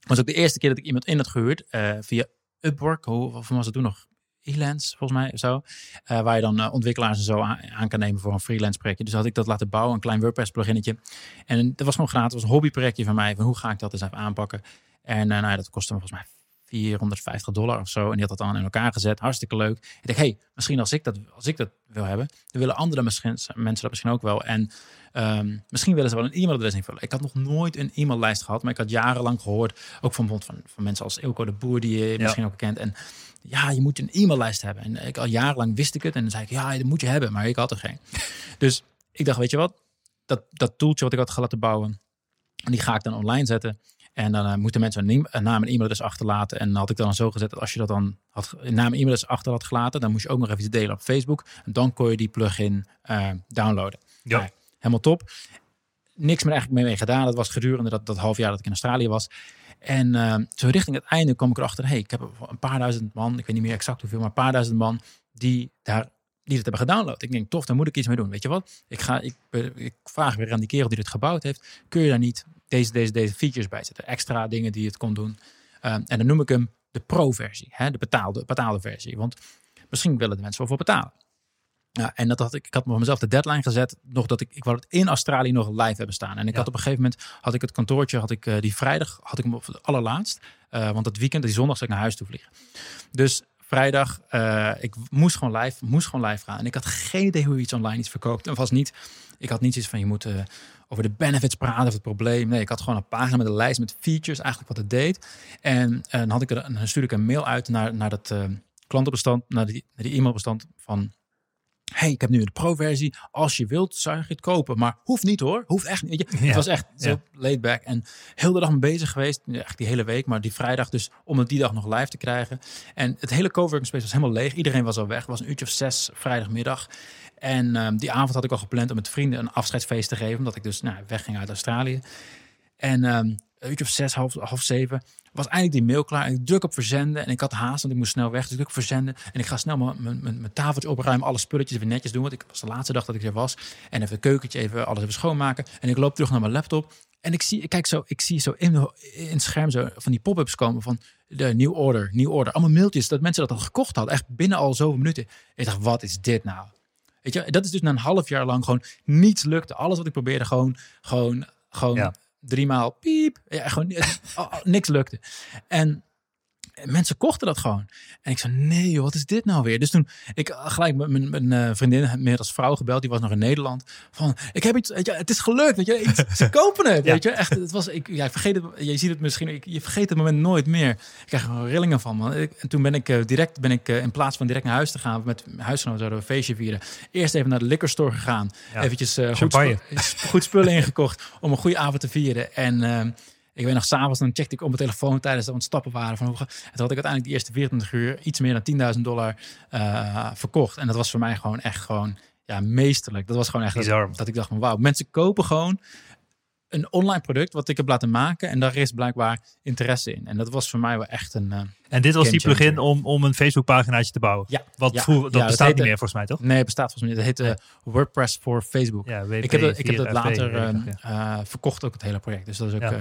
was ook de eerste keer dat ik iemand in had gehuurd uh, via Upwork. Hoe of was het toen nog? Elance, volgens mij, zo. Uh, waar je dan uh, ontwikkelaars en zo aan, kan nemen voor een freelance projectje. Dus had ik dat laten bouwen, een klein WordPress pluginnetje. En dat was gewoon gratis, was een hobbyprojectje van mij. Van hoe ga ik dat eens even aanpakken? En nou, ja, dat kostte me volgens mij 450 dollar of zo. En die had dat dan in elkaar gezet. Hartstikke leuk. Ik dacht, hey, misschien als ik dat, als ik dat wil hebben, dan willen andere misschien, mensen dat misschien ook wel. En um, misschien willen ze wel een e-mailadres invullen. Ik had nog nooit een e-maillijst gehad, maar ik had jarenlang gehoord, ook van, van, van mensen als Ilko de Boer, die je ja. misschien ook kent. En ja, je moet een e-maillijst hebben. En ik al jarenlang wist ik het. En dan zei ik, ja, dat moet je hebben. Maar ik had er geen. (laughs) dus ik dacht, weet je wat? Dat, dat toeltje wat ik had laten bouwen, die ga ik dan online zetten. En dan uh, moeten mensen een, een naam en e-mailadres achterlaten. En dan had ik dan zo gezet dat als je dat dan had, een naam en e-mailadres achter had gelaten, dan moest je ook nog even iets delen op Facebook. En dan kon je die plugin uh, downloaden. Ja. Nou, helemaal top. Niks meer eigenlijk mee gedaan. Dat was gedurende dat, dat half jaar dat ik in Australië was. En uh, zo richting het einde kwam ik erachter, hey, ik heb een paar duizend man, ik weet niet meer exact hoeveel, maar een paar duizend man die daar die het hebben gedownload. Ik denk, tof, daar moet ik iets mee doen. Weet je wat? Ik, ga, ik, ik vraag weer aan die kerel die het gebouwd heeft. Kun je daar niet deze, deze, deze features bij zetten? Extra dingen die het kon doen. Ehm, en dan noem ik hem de pro-versie. De betaalde, betaalde versie. Want misschien willen de mensen wel voor betalen. Ja, en dat had ik, ik had voor mezelf de deadline gezet, nog dat ik, ik wou het in Australië nog live hebben staan. En ik had op een gegeven moment, had ik het kantoortje, had ik uh, die vrijdag, had ik hem op het allerlaatst. Uh, want het weekend, die zondag, zou ik naar huis toe vliegen. Dus vrijdag, uh, ik moest gewoon live, moest gewoon live gaan. En ik had geen idee hoe je iets online iets verkoopt. En was niet, ik had niet iets van je moet over de benefits praten of het probleem. Nee, ik had gewoon een pagina met een lijst met features, eigenlijk wat het deed. En, dan had ik er, dan stuurde ik een mail uit naar, naar dat klantenbestand, naar die, naar die e-mailbestand van hey, ik heb nu de pro-versie. Als je wilt, zou je het kopen. Maar hoeft niet hoor. Hoeft echt niet. Ja, het was echt zo ja. laid back. En heel de dag mee bezig geweest. Echt die hele week. Maar die vrijdag dus om het die dag nog live te krijgen. En het hele coworking space was helemaal leeg. Iedereen was al weg. Het was een uurtje of zes vrijdagmiddag. En um, die avond had ik al gepland om met vrienden een afscheidsfeest te geven. Omdat ik dus nou, wegging uit Australië. En um, een uurtje zes, half, zeven was eindelijk die mail klaar. En ik druk op verzenden. En ik had haast, want ik moest snel weg. Dus ik druk verzenden. En ik ga snel mijn tafeltje opruimen. Alle spulletjes weer netjes doen. Want ik was de laatste dag dat ik er was. En even het keukentje even, alles even schoonmaken. En ik loop terug naar mijn laptop. En ik zie, kijk zo, ik zie zo in, in het scherm zo van die pop-ups komen van de new order, new order. Allemaal mailtjes dat mensen dat al gekocht hadden. Echt binnen al zoveel minuten. Ik dacht, wat is dit nou? Weet je, dat is dus na een half jaar lang gewoon niets lukte. Alles wat ik probeerde gewoon, gewoon, gewoon... drie maal piep. Ja, gewoon niks lukte. En mensen kochten dat gewoon. En ik zei, nee joh, wat is dit nou weer? Dus toen ik gelijk met mijn, mijn uh, vriendin, meer als vrouw gebeld, die was nog in Nederland. Van, ik heb iets, het is gelukt, weet je, ze (laughs) kopen het, weet je. Echt, het was, ik, ja, ik vergeet het, je ziet het misschien, ik, je vergeet het moment nooit meer. Ik krijg er rillingen van, man. Ik, en toen ben ik uh, direct, ben ik uh, in plaats van direct naar huis te gaan, met huisgenoten zouden we een feestje vieren. Eerst even naar de liquor store gegaan. Ja. Eventjes goed, spul, goed spullen ingekocht om een goede avond te vieren. En ik weet nog, s'avonds dan checkte ik op mijn telefoon tijdens dat we stappen waren. Van, en toen had ik uiteindelijk die eerste 24 uur iets meer dan 10.000 dollar uh, verkocht. En dat was voor mij gewoon echt gewoon ja, meesterlijk. Dat was gewoon echt dat, dat, ik dacht van wauw, mensen kopen gewoon een online product wat ik heb laten maken. En daar is blijkbaar interesse in. En dat was voor mij wel echt een. Uh, en dit was die plugin om, om een Facebook paginaatje te bouwen. Ja, wat ja, vroeger, dat ja, bestaat niet meer volgens mij, toch? Nee, het bestaat volgens mij niet. Dat heet uh, WordPress voor Facebook. Ja, WP, ik heb dat, ik heb dat later uh, verkocht ook het hele project. Dus dat is ook.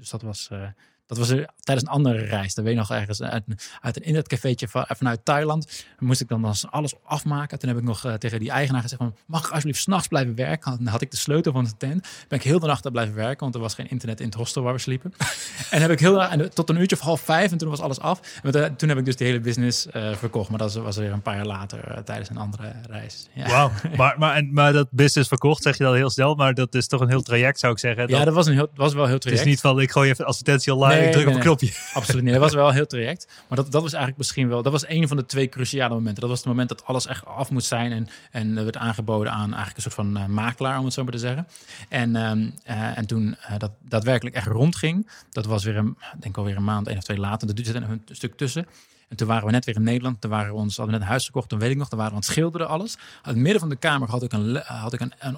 Dus dat was, uh, dat was er, tijdens een andere reis. Dan weet je nog ergens uit, uit een internetcafeetje van, vanuit Thailand. moest ik dan alles afmaken. Toen heb ik nog uh, tegen die eigenaar gezegd van, mag ik alsjeblieft s'nachts blijven werken? Dan had ik de sleutel van de tent. Ben ik heel de nacht daar blijven werken, want er was geen internet in het hostel waar we sliepen. (laughs) en heb ik heel en tot een uurtje of half vijf en toen was alles af. En toen heb ik dus die hele business uh, verkocht. Maar dat was weer een paar jaar later tijdens een andere reis. Ja. Wauw, (laughs) maar, maar, en, maar dat business verkocht zeg je dat heel snel, maar dat is toch een heel traject zou ik zeggen. Dat, ja, dat was, een heel, was wel heel traject. Het is niet van, ik gooi even advertentie online, nee, ik druk nee, op een knopje. Absoluut niet. Dat was wel heel traject. Maar dat, dat was eigenlijk misschien wel, dat was een van de twee cruciale momenten. Dat was het moment dat alles echt af moet zijn en, en er werd aangeboden aan eigenlijk een soort van uh, makelaar, om het zo maar te zeggen. En, um, uh, en toen uh, dat daadwerkelijk echt rondging, dat was weer een, denk alweer een maand, één of twee later, er zit een stuk tussen. En toen waren we net weer in Nederland. Toen waren we ons, hadden we net een huis gekocht. Toen weet ik nog, toen waren we aan het schilderen alles. Aan het midden van de kamer had ik een, had ik een, een,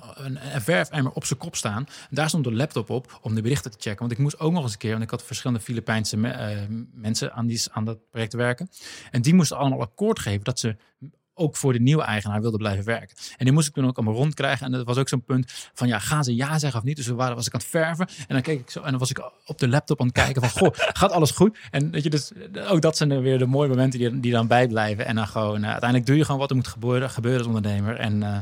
een, verfemmer op zijn kop staan. En daar stond de laptop op om de berichten te checken. Want ik moest ook nog eens een keer, want ik had verschillende Filipijnse me, uh, mensen aan, die, aan dat project werken. En die moesten allemaal akkoord geven dat ze ook voor de nieuwe eigenaar wilde blijven werken. En die moest ik toen ook allemaal rondkrijgen. En dat was ook zo'n punt van, ja, gaan ze ja zeggen of niet? Dus we waren, was ik aan het verven. En dan keek ik zo, en dan was ik op de laptop aan het kijken van, goh, (laughs) gaat alles goed? En weet je, dus ook dat zijn er weer de mooie momenten die, die dan bijblijven. En dan gewoon, uh, uiteindelijk doe je gewoon wat er moet gebeuren, gebeuren als ondernemer. En, uh,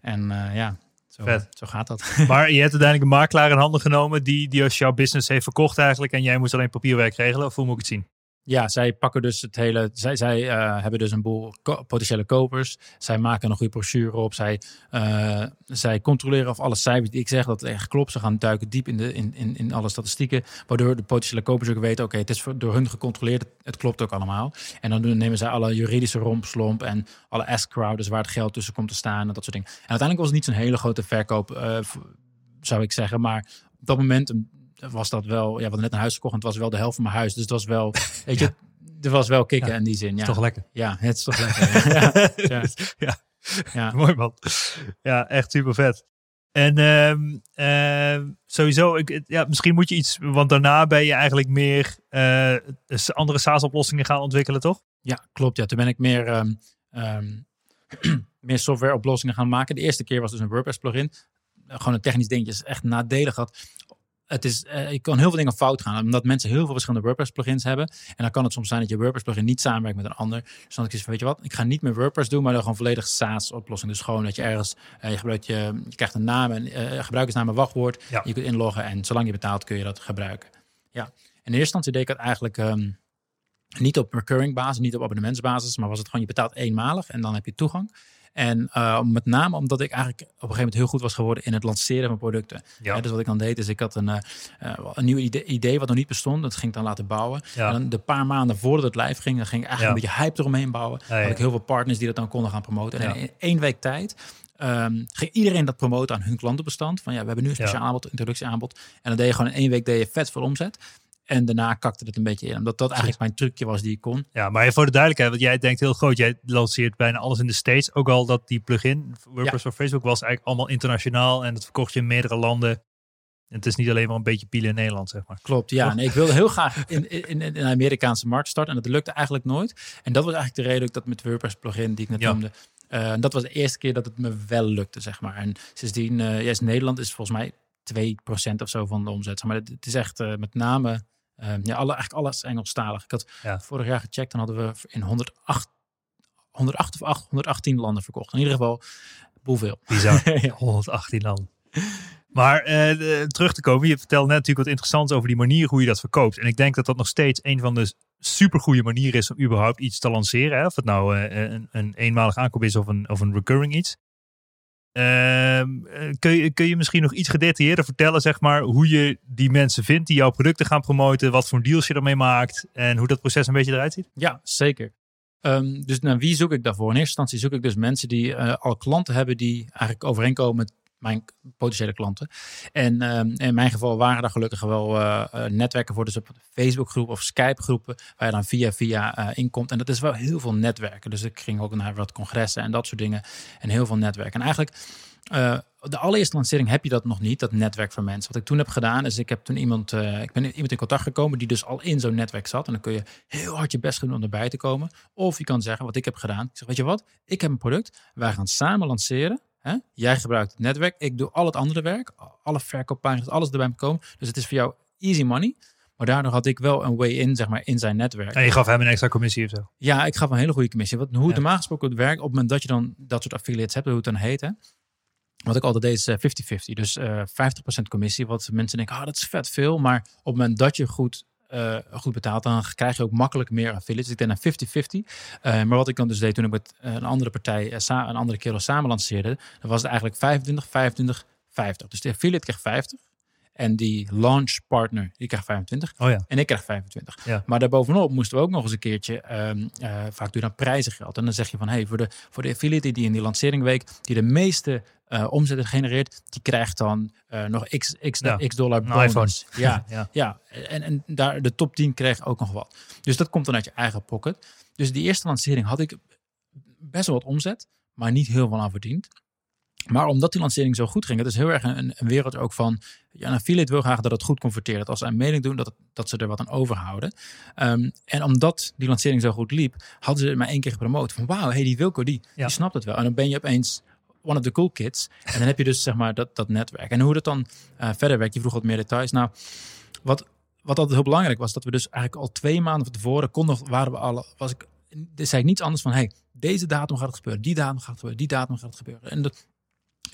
en uh, ja, zo, zo, gaat dat. (laughs) Maar je hebt (laughs) uiteindelijk een makelaar in handen genomen die, die als jouw business heeft verkocht eigenlijk. En jij moest alleen papierwerk regelen. Of hoe moet ik het zien? Ja, zij pakken dus het hele. Zij, zij uh, hebben dus een boel potentiële kopers. Zij maken een goede brochure op. Zij, uh, zij controleren of alle cijfers die ik zeg dat het echt klopt. Ze gaan duiken diep in, de, in, in, in alle statistieken. Waardoor de potentiële kopers ook weten: oké, het is door hun gecontroleerd. Het klopt ook allemaal. En dan nemen zij alle juridische rompslomp en alle escrow, dus waar het geld tussen komt te staan en dat soort dingen. En uiteindelijk was het niet zo'n hele grote verkoop, uh, zou ik zeggen. Maar op dat moment was dat wel, ja, we hadden net een huis gekocht en het was wel de helft van mijn huis. Dus het was wel, (laughs) weet je, er was wel kicken in die zin. Ja. Is toch lekker? Ja, het is toch lekker. (laughs) ja. ja. ja. (laughs) Mooi man. Ja, echt super vet. En uh, sowieso, ik, ja, misschien moet je iets, want daarna ben je eigenlijk meer uh, andere SaaS-oplossingen gaan ontwikkelen, toch? Ja, klopt. Ja, toen ben ik meer um, um, (clears throat) meer software oplossingen gaan maken. De eerste keer was dus een WordPress plugin. Gewoon een technisch dingetje. is echt nadelig had het is, uh, je kan heel veel dingen fout gaan. Omdat mensen heel veel verschillende WordPress plugins hebben. En dan kan het soms zijn dat je WordPress plugin niet samenwerkt met een ander. Dus dan is van, weet je wat, ik ga niet meer WordPress doen, maar dan gewoon volledig SaaS oplossing. Dus gewoon dat je ergens, uh, je, gebruikt je, je krijgt een naam, en uh, gebruikersnaam en wachtwoord. Ja. Je kunt inloggen en zolang je betaalt kun je dat gebruiken. Ja. In eerste instantie deed ik het eigenlijk um, niet op recurring basis, niet op abonnementsbasis, maar was het gewoon je betaalt eenmalig en dan heb je toegang. En uh, met name omdat ik eigenlijk op een gegeven moment heel goed was geworden in het lanceren van producten. Ja. dus wat ik dan deed, is ik had een, uh, een nieuw idee, idee, wat nog niet bestond. Dat ging ik dan laten bouwen. Ja. En dan de paar maanden voordat het live ging, dan ging ik eigenlijk een beetje hype eromheen bouwen. Ja, had ik heel veel partners die dat dan konden gaan promoten. En in één week tijd Um, ging iedereen dat promoten aan hun klantenbestand. Van ja, we hebben nu een speciaal aanbod, introductieaanbod. En dan deed je gewoon in één week deed je vet veel omzet. En daarna kakte het een beetje in. Omdat dat eigenlijk mijn trucje was die ik kon. Ja, maar voor de duidelijkheid, want jij denkt heel groot. Jij lanceert bijna alles in de States. Ook al dat die plugin, WordPress voor Facebook, was eigenlijk allemaal internationaal. En dat verkocht je in meerdere landen. En het is niet alleen maar een beetje pielen in Nederland, zeg maar. Klopt, ja. Nee, ik wilde heel graag in, in, in, de Amerikaanse markt starten. En dat lukte eigenlijk nooit. En dat was eigenlijk de reden dat met WordPress plugin, die ik net noemde. Uh, dat was de eerste keer dat het me wel lukte, zeg maar. En sindsdien, uh, yes, Nederland is volgens mij 2% of zo van de omzet. Maar het, is echt uh, met name Um, ja, alle, eigenlijk alles Engelstalig. Ik had vorig jaar gecheckt, dan hadden we in 108, 108 of 8, 118 landen verkocht. In ieder geval, hoeveel? Bizar, (laughs) ja. 118 landen. Maar uh, terug te komen, je vertelde net natuurlijk wat interessants over die manier hoe je dat verkoopt. En ik denk dat dat nog steeds een van de supergoeie manieren is om überhaupt iets te lanceren. Hè? Of het nou uh, een, een eenmalig aankoop is of een, of een recurring iets. Ehm, eh, kun, je, kun je misschien nog iets gedetailleerder vertellen, zeg maar, hoe je die mensen vindt die jouw producten gaan promoten, wat voor deals je ermee maakt en hoe dat proces een beetje eruit ziet? Ja, zeker. Um, dus naar wie zoek ik daarvoor? In eerste instantie zoek ik dus mensen die uh, al klanten hebben die eigenlijk overeenkomen mijn potentiële klanten. En um, in mijn geval waren daar gelukkig wel uh, netwerken voor. Dus op Facebook groepen of Skype groepen. Waar je dan via via uh, inkomt. En dat is wel heel veel netwerken. Dus ik ging ook naar wat congressen en dat soort dingen. En heel veel netwerken. En eigenlijk... De allereerste lancering heb je dat nog niet, dat netwerk van mensen. Wat ik toen heb gedaan, is ik heb toen iemand, ik ben iemand in contact gekomen die dus al in zo'n netwerk zat. En dan kun je heel hard je best doen om erbij te komen. Of je kan zeggen, wat ik heb gedaan. Ik zeg, weet je wat, ik heb een product, wij gaan samen lanceren. Hè? Jij gebruikt het netwerk, ik doe al het andere werk, alle verkooppagina's, alles erbij komen. Dus het is voor jou easy money. Maar daardoor had ik wel een way in, zeg maar, in zijn netwerk. En je gaf hem een extra commissie of zo? Ja, ik gaf een hele goede commissie. Wat, hoe het normaal gesproken werkt, op het moment dat je dan dat soort affiliates hebt, hoe het dan heet, hè? Wat ik altijd deed is 50-50. Uh, dus uh, eh, 50% commissie. Wat mensen denken, ah, dat is vet veel. Maar op het moment dat je goed uh, goed betaald, dan krijg je ook makkelijk meer affiliates. Ik denk naar 50-50. Uh, maar wat ik dan dus deed toen ik met een andere partij, uh, een andere kerel samen lanceerde, dan was het eigenlijk 25, 25, 50. Dus de affiliate kreeg 50. En die launch partner, die krijgt 25. Oh ja. En ik krijg 25. Ja. Maar daarbovenop moesten we ook nog eens een keertje, um, uh, vaak doe je dan prijzengeld. En dan zeg je van, hey, voor de, voor de affiliate die in die lanceringweek, die de meeste uh, omzet genereert, die krijgt dan uh, nog x, x, ja. x dollar bonus. (laughs) Ja, ja. ja. En, en daar, de top 10 kreeg ook nog wat. Dus dat komt dan uit je eigen pocket. Dus die eerste lancering had ik best wel wat omzet, maar niet heel veel aan verdiend. Maar omdat die lancering zo goed ging, het is heel erg een, een wereld ook van, ja, een affiliate wil graag dat het goed converteert. Dat als ze een mening doen, dat, het, dat ze er wat aan overhouden. Um, en omdat die lancering zo goed liep, hadden ze maar één keer gepromoot. Van wauw, hey, die Wilco, die, die snapt het wel. En dan ben je opeens one of the cool kids. En dan heb je dus zeg maar dat, dat netwerk. En hoe dat dan uh, verder werkt, je vroeg wat meer details. Nou, wat, wat altijd heel belangrijk was, dat we dus eigenlijk al twee maanden van tevoren konden, waren we alle, was ik, zei ik niets anders van, hey, deze datum gaat het gebeuren, die datum gaat het gebeuren, die datum gaat het gebeuren. En dat,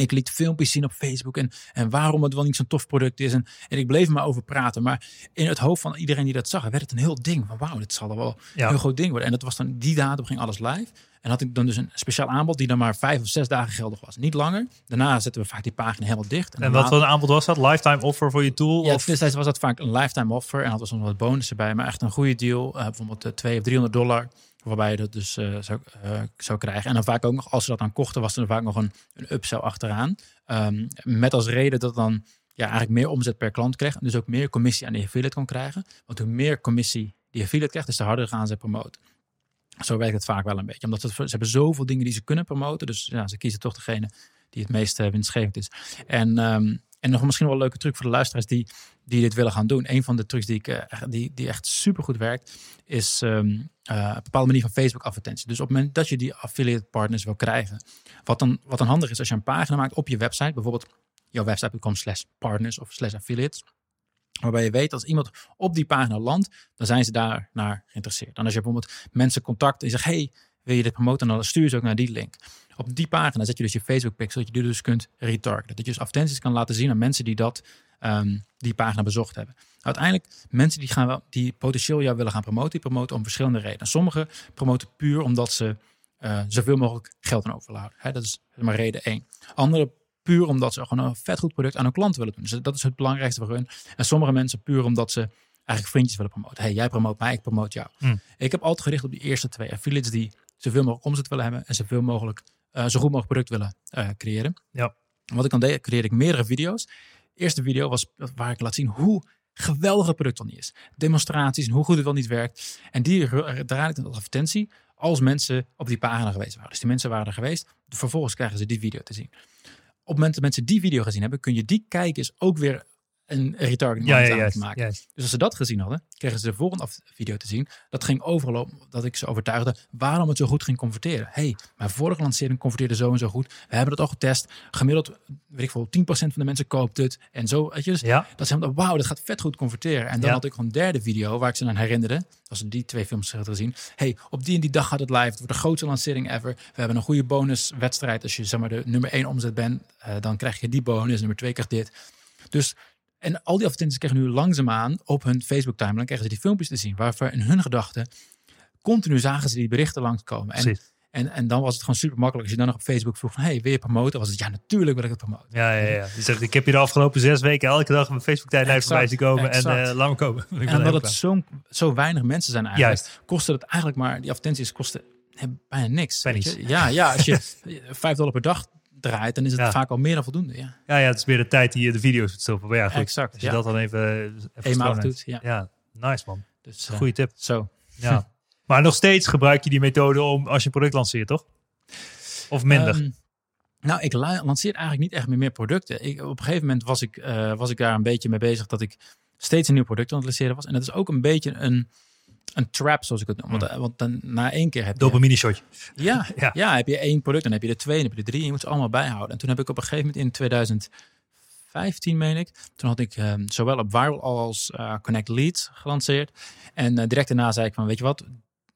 ik liet filmpjes zien op Facebook en, en waarom het wel niet zo'n tof product is. En, en ik bleef maar over praten. Maar in het hoofd van iedereen die dat zag, werd het een heel ding. Van wauw, dit zal er wel een heel groot ding worden. En dat was dan, die datum ging alles live. En had ik dan dus een speciaal aanbod die dan maar vijf of zes dagen geldig was. Niet langer. Daarna zetten we vaak die pagina helemaal dicht. En, wat voor een aanbod was dat? Lifetime offer voor je tool? Ja, of? destijds was dat vaak een lifetime offer. En had er soms wat bonussen bij. Maar echt een goede deal. Uh, bijvoorbeeld uh, 200 of 300 dollar. Waarbij je dat dus uh, zou, uh, zou krijgen. En dan vaak ook nog, als ze dat dan kochten, was er vaak nog een, een upsell achteraan. Um, met als reden dat dan ja, eigenlijk meer omzet per klant kreeg. En dus ook meer commissie aan de affiliate kon krijgen. Want hoe meer commissie die affiliate krijgt, dus de harder gaan ze promoten. Zo werkt het vaak wel een beetje. Omdat ze, ze hebben zoveel dingen die ze kunnen promoten. Dus ja, ze kiezen toch degene die het meest winstgevend is. En, um, en nog misschien wel een leuke truc voor de luisteraars die die dit willen gaan doen. Een van de trucs die, ik, eh, die, die echt super goed werkt, is eh, een bepaalde manier van Facebook advertentie. Dus op het moment dat je die affiliate partners wil krijgen, wat dan, wat dan handig is als je een pagina maakt op je website, bijvoorbeeld jouw website.com slash partners of slash affiliates, waarbij je weet als iemand op die pagina landt, dan zijn ze daar naar geïnteresseerd. En als je bijvoorbeeld mensen contact en je zegt, hey, wil je dit promoten? Dan stuur ze ook naar die link. Op die pagina zet je dus je Facebook pixel, dat je die dus kunt retargeten. Dat je dus advertenties kan laten zien aan mensen die dat, ehm, die pagina bezocht hebben. Uiteindelijk, mensen die, gaan wel, die potentieel jou willen gaan promoten, die promoten om verschillende redenen. Sommigen promoten puur omdat ze eh, zoveel mogelijk geld aan overhouden. Hè, dat is maar reden één. Anderen puur omdat ze gewoon een vet goed product aan hun klant willen doen. Dus dat is het belangrijkste voor hun. En sommige mensen puur omdat ze eigenlijk vriendjes willen promoten. Hey, jij promoot mij, ik promoot jou. Hmm. Ik heb altijd gericht op die eerste twee affiliates die zoveel mogelijk omzet willen hebben en zoveel mogelijk, eh, zo goed mogelijk product willen eh, creëren. Ja. En Wat ik dan deed, creëerde ik meerdere video's. Eerste video was waar ik laat zien hoe geweldig het product al niet is. Demonstraties en hoe goed het wel niet werkt. En die ru- draaide ik dan als advertentie als mensen op die pagina geweest waren. Dus die mensen waren er geweest. Vervolgens krijgen ze die video te zien. Op het moment dat mensen die video gezien hebben, kun je die kijkers ook weer een retargeting Ja, ja, aan juist, maken. juist. Dus als ze dat gezien hadden, kregen ze de volgende video te zien. Dat ging overal om dat ik ze overtuigde waarom het zo goed ging converteren. hey, mijn vorige lancering converteerde zo en zo goed. We hebben het al getest. Gemiddeld, weet ik veel, 10% van de mensen koopt het. En zo, weet je. Dus Ja, dat ze wauw, dat gaat vet goed converteren. En dan had ik gewoon een derde video waar ik ze aan herinnerde. Als ze die twee films hadden gezien. hey, op die en die dag gaat het live. Het wordt de grootste lancering ever. We hebben een goede bonuswedstrijd. Als je zeg maar de nummer één omzet bent, eh, dan krijg je die bonus. Nummer twee krijgt dit. Dus, en al die advertenties krijgen nu langzaamaan op hun Facebook timeline krijgen ze die filmpjes te zien. Waarvoor in hun gedachten continu zagen ze die berichten langskomen. En, precies. en, en dan was het gewoon super makkelijk. Als je dan nog op Facebook vroeg van, hey, wil je promoten? Was het, ja, natuurlijk wil ik het promoten. Ja, ja, ja. Je zegt, ik heb je de afgelopen zes weken elke dag mijn Facebook-tijdlijn Exact, voorbij zien komen. En exact. eh laat me komen. (laughs) Ik En omdat het zo, zo weinig mensen zijn eigenlijk, Juist. kostte het eigenlijk maar, die advertenties kosten bijna niks. Ja, ja, als je (laughs) 5 dollar per dag draait, dan is het Ja. vaak al meer dan voldoende. Ja, Ja, ja, het is meer de tijd die je de video's moet stoppen. Maar ja, goed. exact. Als je Ja. dat dan even, even schoonhoudt. doet. Ja. Ja, nice man. Dus, eh, Goeie tip. Zo. Ja. (laughs) maar nog steeds gebruik je die methode om als je een product lanceert, toch? Of minder? Ehm, nou, ik la- lanceer eigenlijk niet echt meer, meer producten. Ik, op een gegeven moment was ik, eh, was ik daar een beetje mee bezig dat ik steeds een nieuw product aan het lanceren was. En dat is ook een beetje een, een trap, zoals ik het noem. Want, eh, want dan, na één keer heb je... Dopamine shotje. (laughs) Ja, Ja. ja. heb je één product, dan heb je er twee, dan heb je er drie. En je moet ze allemaal bijhouden. En toen heb ik op een gegeven moment in 2015, meen ik, toen had ik ehm, zowel op Viral als eh, Connect Leads gelanceerd. En eh, direct daarna zei ik van, weet je wat,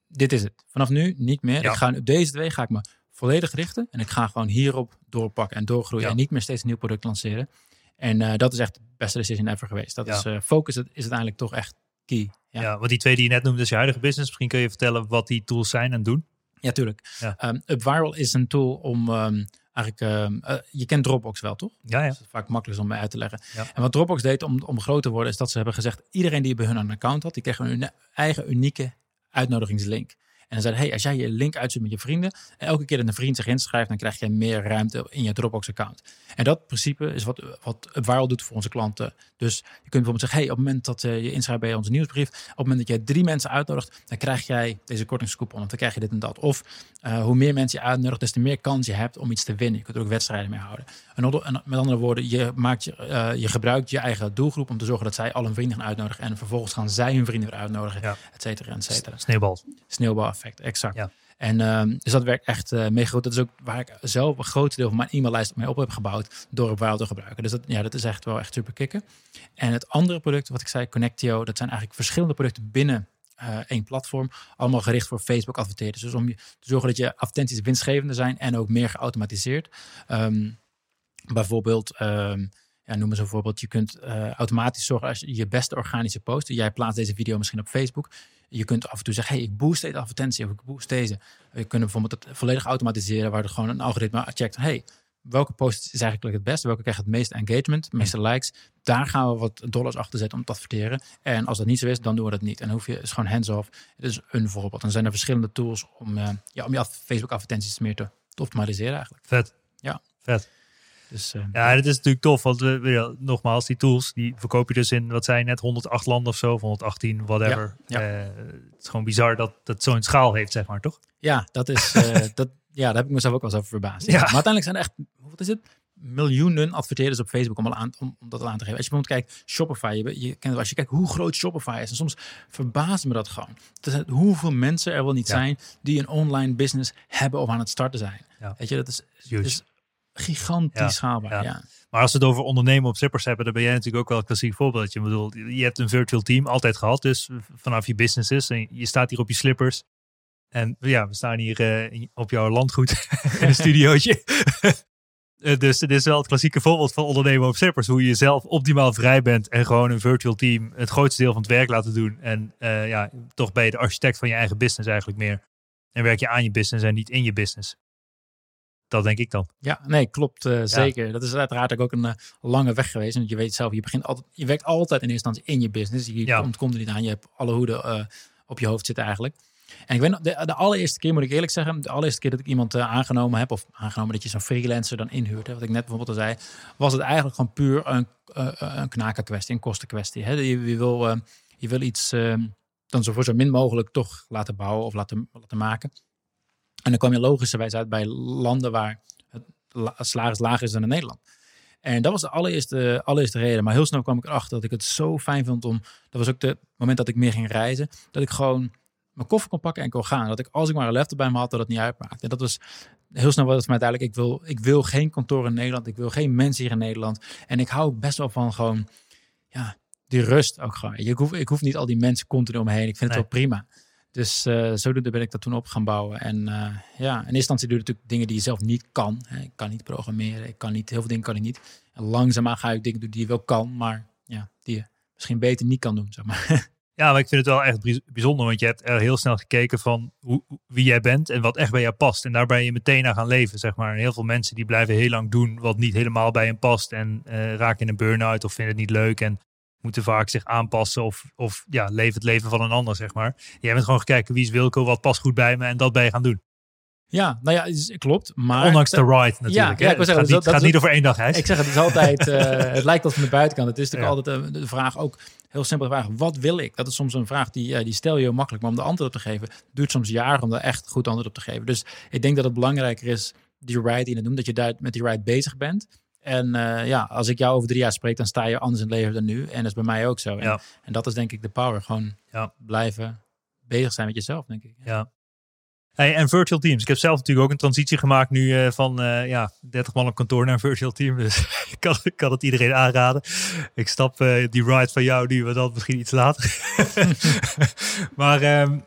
dit is het. Vanaf nu niet meer. Ja. Ik ga, op deze twee ga ik me volledig richten. En ik ga gewoon hierop doorpakken en doorgroeien. Ja. En niet meer steeds een nieuw product lanceren. En eh, dat is echt de beste decision ever geweest. Dat Ja. is focus is uiteindelijk toch echt key. Ja. Ja. want die twee die je net noemde, is je huidige business. Misschien kun je vertellen wat die tools zijn en doen. Ja, tuurlijk. Ja. Ehm, UpViral is een tool om ehm, eigenlijk... ehm, eh, je kent Dropbox wel, toch? Ja, ja. Dat is vaak makkelijk om mij uit te leggen. Ja. En wat Dropbox deed om, om groot te worden, is dat ze hebben gezegd: iedereen die bij hun een account had, die kreeg een eigen unieke uitnodigingslink. En dan zeiden, hey, als jij je link uitzet met je vrienden, en elke keer dat een vriend zich inschrijft, dan krijg je meer ruimte in je Dropbox-account. En dat principe is wat, wat Viral doet voor onze klanten. Dus je kunt bijvoorbeeld zeggen, hey, op het moment dat eh, je inschrijft bij onze nieuwsbrief, op het moment dat jij drie mensen uitnodigt, dan krijg jij deze kortingscoupon, of dan krijg je dit en dat. Of eh, hoe meer mensen je uitnodigt, des te meer kans je hebt om iets te winnen. Je kunt er ook wedstrijden mee houden. En, met andere woorden, je, maakt je, eh, je gebruikt je eigen doelgroep om te zorgen dat zij al hun vrienden gaan uitnodigen. En vervolgens gaan zij hun vrienden weer uitnodigen, Ja. et cetera, et cetera. Sneeuwbal. Sneeuwbaleffect, exact. Ja. En ehm, dus dat werkt echt eh mega goed. Dat is ook waar ik zelf een groot deel van mijn e-maillijst mee op heb gebouwd door het Wild te gebruiken. Dus dat, ja, dat is echt wel echt super kicken. En het andere product wat ik zei, Connectio, dat zijn eigenlijk verschillende producten binnen eh, één platform. Allemaal gericht voor Facebook adverteerders. Dus om je te zorgen dat je advertenties winstgevender zijn en ook meer geautomatiseerd. Ehm, bijvoorbeeld, ehm, ja, noem eens een voorbeeld. Je kunt eh, automatisch zorgen als je je beste organische post. Jij plaatst deze video misschien op Facebook. Je kunt af en toe zeggen, hey, ik boost deze advertentie of ik boost deze. Je kunt bijvoorbeeld het volledig automatiseren waar er gewoon een algoritme checkt. Hey, welke post is eigenlijk het beste? Welke krijgt het meeste engagement, het meeste likes? Daar gaan we wat dollars achter zetten om te adverteren. En als dat niet zo is, dan doen we dat niet. En dan hoef je is gewoon hands-off. Het is een voorbeeld. Dan zijn er verschillende tools om, eh, ja, om je Facebook advertenties meer te, te optimaliseren eigenlijk. Vet. Ja. Vet. Dus eh, Ja, dat is natuurlijk tof. Want we, ja, nogmaals, die tools die verkoop je dus in, wat zijn net 108 landen of zo, of 118, whatever. Ja, Eh, het is gewoon bizar dat dat zo'n schaal heeft, zeg maar, toch? Ja, dat is, eh, (laughs) dat, ja, daar heb ik mezelf ook wel eens over verbaasd. Ja. Maar uiteindelijk zijn er echt, wat is het? miljoenen adverteerders op Facebook om, al aan, om, om dat al aan te geven. Als je bijvoorbeeld kijkt, Shopify, je, je kent, als je kijkt hoe groot Shopify is, en soms verbaast me dat gewoon. Dat hoeveel mensen er wel niet Ja. zijn die een online business hebben of aan het starten zijn. Ja. Weet je, dat is, Huge. is gigantisch Ja, schaalbaar. ja. Maar als we het over ondernemen op slippers hebben, dan ben jij natuurlijk ook wel een klassiek voorbeeldje. Ik bedoel, je hebt een virtual team altijd gehad, dus vanaf je businesses. En je staat hier op je slippers. En ja, we staan hier eh, op jouw landgoed (laughs) in een studiootje. (laughs) Eh, dus het is wel het klassieke voorbeeld van ondernemen op slippers. Hoe je zelf optimaal vrij bent en gewoon een virtual team het grootste deel van het werk laten doen. En eh, ja, toch ben je de architect van je eigen business eigenlijk meer. En werk je aan je business en niet in je business. Dat denk ik dan. Ja, nee, klopt eh, zeker. Dat is uiteraard ook een eh, lange weg geweest. Want je weet zelf, je, begint altijd, je werkt altijd in eerste instantie in je business. Je Ja. komt, komt er niet aan. Je hebt alle hoeden eh, op je hoofd zitten eigenlijk. En ik weet nog, de, de allereerste keer moet ik eerlijk zeggen, de allereerste keer dat ik iemand aangenomen heb, of aangenomen dat je zo'n freelancer dan inhuurt, hè, wat ik net bijvoorbeeld al zei, was het eigenlijk gewoon puur een, een knakenkwestie, een kostenkwestie. Hè. Je, je, wil, je wil iets dan zo voor zo min mogelijk toch laten bouwen of laten, laten maken. En dan kwam je logischerwijs uit bij landen waar het salaris lager is dan in Nederland. En dat was de allereerste, allereerste reden. Maar heel snel kwam ik erachter dat ik het zo fijn vond om. Dat was ook het moment dat ik meer ging reizen. Dat ik gewoon mijn koffer kon pakken en kon gaan. Dat ik als ik maar een laptop bij me had, dat het niet uitmaakte. En dat was heel snel was het mij duidelijk. Ik wil, ik wil geen kantoor in Nederland. Ik wil geen mensen hier in Nederland. En ik hou best wel van gewoon. Ja, die rust ook gewoon. Ik hoef, ik hoef niet al die mensen continu omheen. Ik vind het wel prima. Dus uh, zodoende ben ik dat toen op gaan bouwen. En uh, ja, in eerste instantie doe je natuurlijk dingen die je zelf niet kan. Ik kan niet programmeren, ik kan niet, heel veel dingen kan ik niet. En langzaamaan ga ik dingen doen die je wel kan, maar ja, die je misschien beter niet kan doen, zeg maar. (laughs) Ja, maar ik vind het wel echt bijzonder, want je hebt er heel snel gekeken van hoe, wie jij bent en wat echt bij jou past. En daar ben je meteen aan gaan leven, zeg maar. En heel veel mensen die blijven heel lang doen wat niet helemaal bij hen past en uh, raken in een burn-out of vinden het niet leuk en moeten vaak zich aanpassen of, of ja, leven het leven van een ander, zeg maar. Jij bent gewoon gekeken wie is Wilco, wat past goed bij me en dat ben je gaan doen. Ja, nou ja, klopt. Maar Ondanks de ride natuurlijk. Ja, ja ik het zeggen, gaat, niet, dat, gaat niet over één dag reis. Ik zeg het, is altijd, uh, (laughs) het lijkt als van de buitenkant. Het is natuurlijk ja. altijd uh, de vraag ook, heel simpele vraag, wat wil ik? Dat is soms een vraag die, uh, die stel je heel makkelijk, maar om de antwoord op te geven, duurt soms jaren om daar echt goed antwoord op te geven. Dus ik denk dat het belangrijker is, die ride die je noemt, dat je daar met die ride bezig bent. En uh, ja, als ik jou over drie jaar spreek, dan sta je anders in het leven dan nu. En dat is bij mij ook zo. En, ja. en dat is denk ik de power. Gewoon ja. blijven bezig zijn met jezelf, denk ik. Ja. Hey, en virtual teams. Ik heb zelf natuurlijk ook een transitie gemaakt nu uh, van uh, ja, 30 man op kantoor naar een virtual team. (laughs) Dus ik kan, ik kan het iedereen aanraden. Ik stap uh, die ride van jou nu, maar dan misschien iets later. (laughs) maar ehm,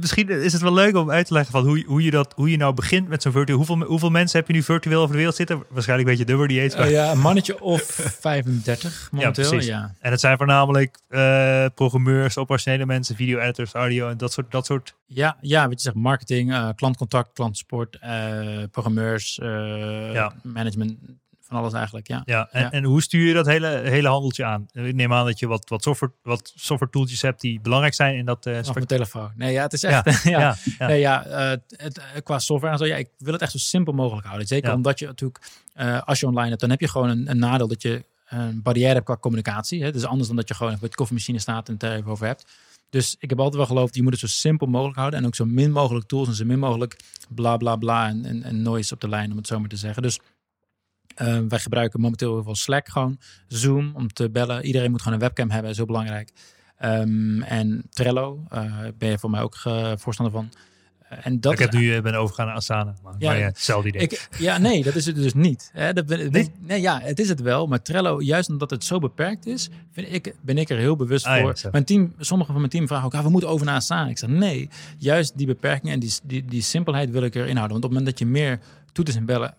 misschien is het wel leuk om uit te leggen van hoe, hoe, je, dat, hoe je nou begint met zo'n virtual. Hoeveel, hoeveel mensen heb je nu virtueel over de wereld zitten? Waarschijnlijk weet je de die heet. Oh ja, een mannetje of (laughs) 35 momenteel. Ja, precies. Ja. En het zijn voornamelijk programmeurs, operationele mensen, video-editors, audio en dat soort, dat soort. Ja, ja, wat je zegt, marketing, uh, klantcontact, klantsport, uh, programmeurs, ja. management, van alles eigenlijk. Ja. Ja, en, ja. en hoe stuur je dat hele, hele handeltje aan? Ik neem aan dat je wat, wat, software, wat software tooltjes hebt die belangrijk zijn in dat. Uh, mijn telefoon. Nee, ja, het is echt. (laughs) Ja, ja, ja. Nee, ja uh, het, qua software en zo. Ja, ik wil het echt zo simpel mogelijk houden. Zeker omdat je natuurlijk, uh, als je online hebt, dan heb je gewoon een, een nadeel dat je een barrière hebt qua communicatie. Hè? Dus anders dan dat je gewoon met de koffiemachine staat en het er even over hebt. Dus ik heb altijd wel geloofd, je moet het zo simpel mogelijk houden. En ook zo min mogelijk tools en zo min mogelijk bla bla bla en, en, en noise op de lijn, om het zo maar te zeggen. Dus uh, wij gebruiken momenteel heel veel Slack gewoon. Zoom om te bellen. Iedereen moet gewoon een webcam hebben, is heel belangrijk. Um, en Trello, uh, ben je voor mij ook uh, voorstander van. En dat ik heb nu ben overgegaan naar Asana, maar, ja, maar ja, hetzelfde idee. Ik, ja, nee, dat is het dus niet. Hè, dat ben, nee? nee? ja, het is het wel. Maar Trello, juist omdat het zo beperkt is, vind ik, ben ik er heel bewust ah, voor. Ja, mijn team, sommige van mijn team vragen ook, ah, we moeten over naar Asana. Ik zeg, nee, juist die beperkingen en die, die, die simpelheid wil ik erin houden. Want op het moment dat je meer toeters en bellen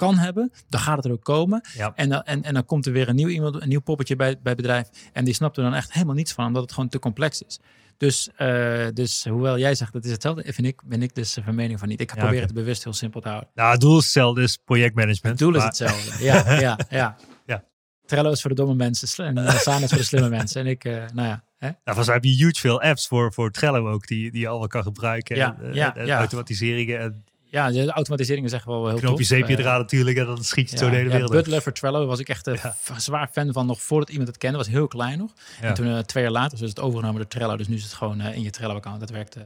kan hebben, dan gaat het er ook komen. Ja. En, dan, en, en dan komt er weer een nieuw iemand, een nieuw poppetje bij, bij het bedrijf. En die snapt er dan echt helemaal niets van, omdat het gewoon te complex is. Dus, uh, dus hoewel jij zegt dat is hetzelfde, vind ik, ben ik dus van mening van niet. Ik ja, okay. het bewust heel simpel te houden. Nou, het doel is hetzelfde, is projectmanagement. Het doel maar... is hetzelfde, ja, (laughs) ja, ja. ja. Trello is voor de domme mensen en Asana is voor de slimme (laughs) mensen. En ik, uh, nou ja. Hè? Nou, volgens mij heb je huge veel apps voor, voor Trello ook, die, die je allemaal kan gebruiken. Ja, en, ja, en ja. automatiseringen en ja, de automatisering is echt wel heel Knop je zeepje eraan natuurlijk en dan schiet je ja, zo de hele wereld. Butler voor Trello was ik echt ja. zwaar fan van nog voordat iemand het kende. was heel klein nog. En toen uh, twee jaar later is het overgenomen door Trello. Dus nu is het gewoon uh, in je Trello account. Dat werkt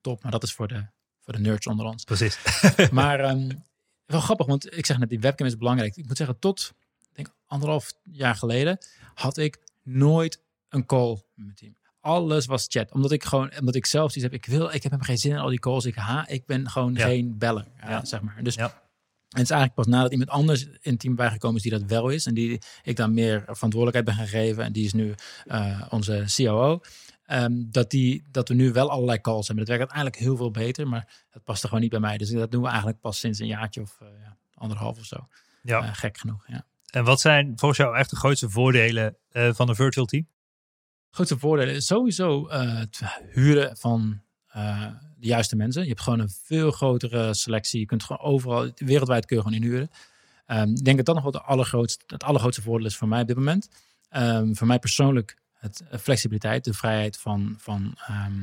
top. Maar dat is voor de, voor de nerds onder ons. Precies. (laughs) maar um, wel grappig, want ik zeg net, die webcam is belangrijk. Ik moet zeggen, tot denk anderhalf jaar geleden had ik nooit een call met mijn team. Alles was chat. Omdat ik gewoon, omdat ik zelf iets heb, ik wil, ik heb helemaal geen zin in al die calls. Ik, ha, ik ben gewoon Ja. geen beller, ja, Ja. zeg maar. Dus Ja. en het is eigenlijk pas nadat iemand anders in het team bijgekomen is die dat wel is. En die ik dan meer verantwoordelijkheid ben gaan geven. En die is nu eh, onze COO. Ehm, dat, die, dat we nu wel allerlei calls hebben. Dat werkt uiteindelijk heel veel beter. Maar dat past er gewoon niet bij mij. Dus dat doen we eigenlijk pas sinds een jaartje of eh, ja, anderhalf of zo. Ja. Eh, gek genoeg, ja. En wat zijn volgens jou echt de grootste voordelen eh, van een virtual team? Grootste voordelen is sowieso eh, het huren van eh, de juiste mensen. Je hebt gewoon een veel grotere selectie. Je kunt gewoon overal, wereldwijd kun gewoon inhuren. Ehm, ik denk dat dat nog wel de allergrootste, het allergrootste voordeel is voor mij op dit moment. Ehm, voor mij persoonlijk het eh, flexibiliteit, de vrijheid van, van ehm,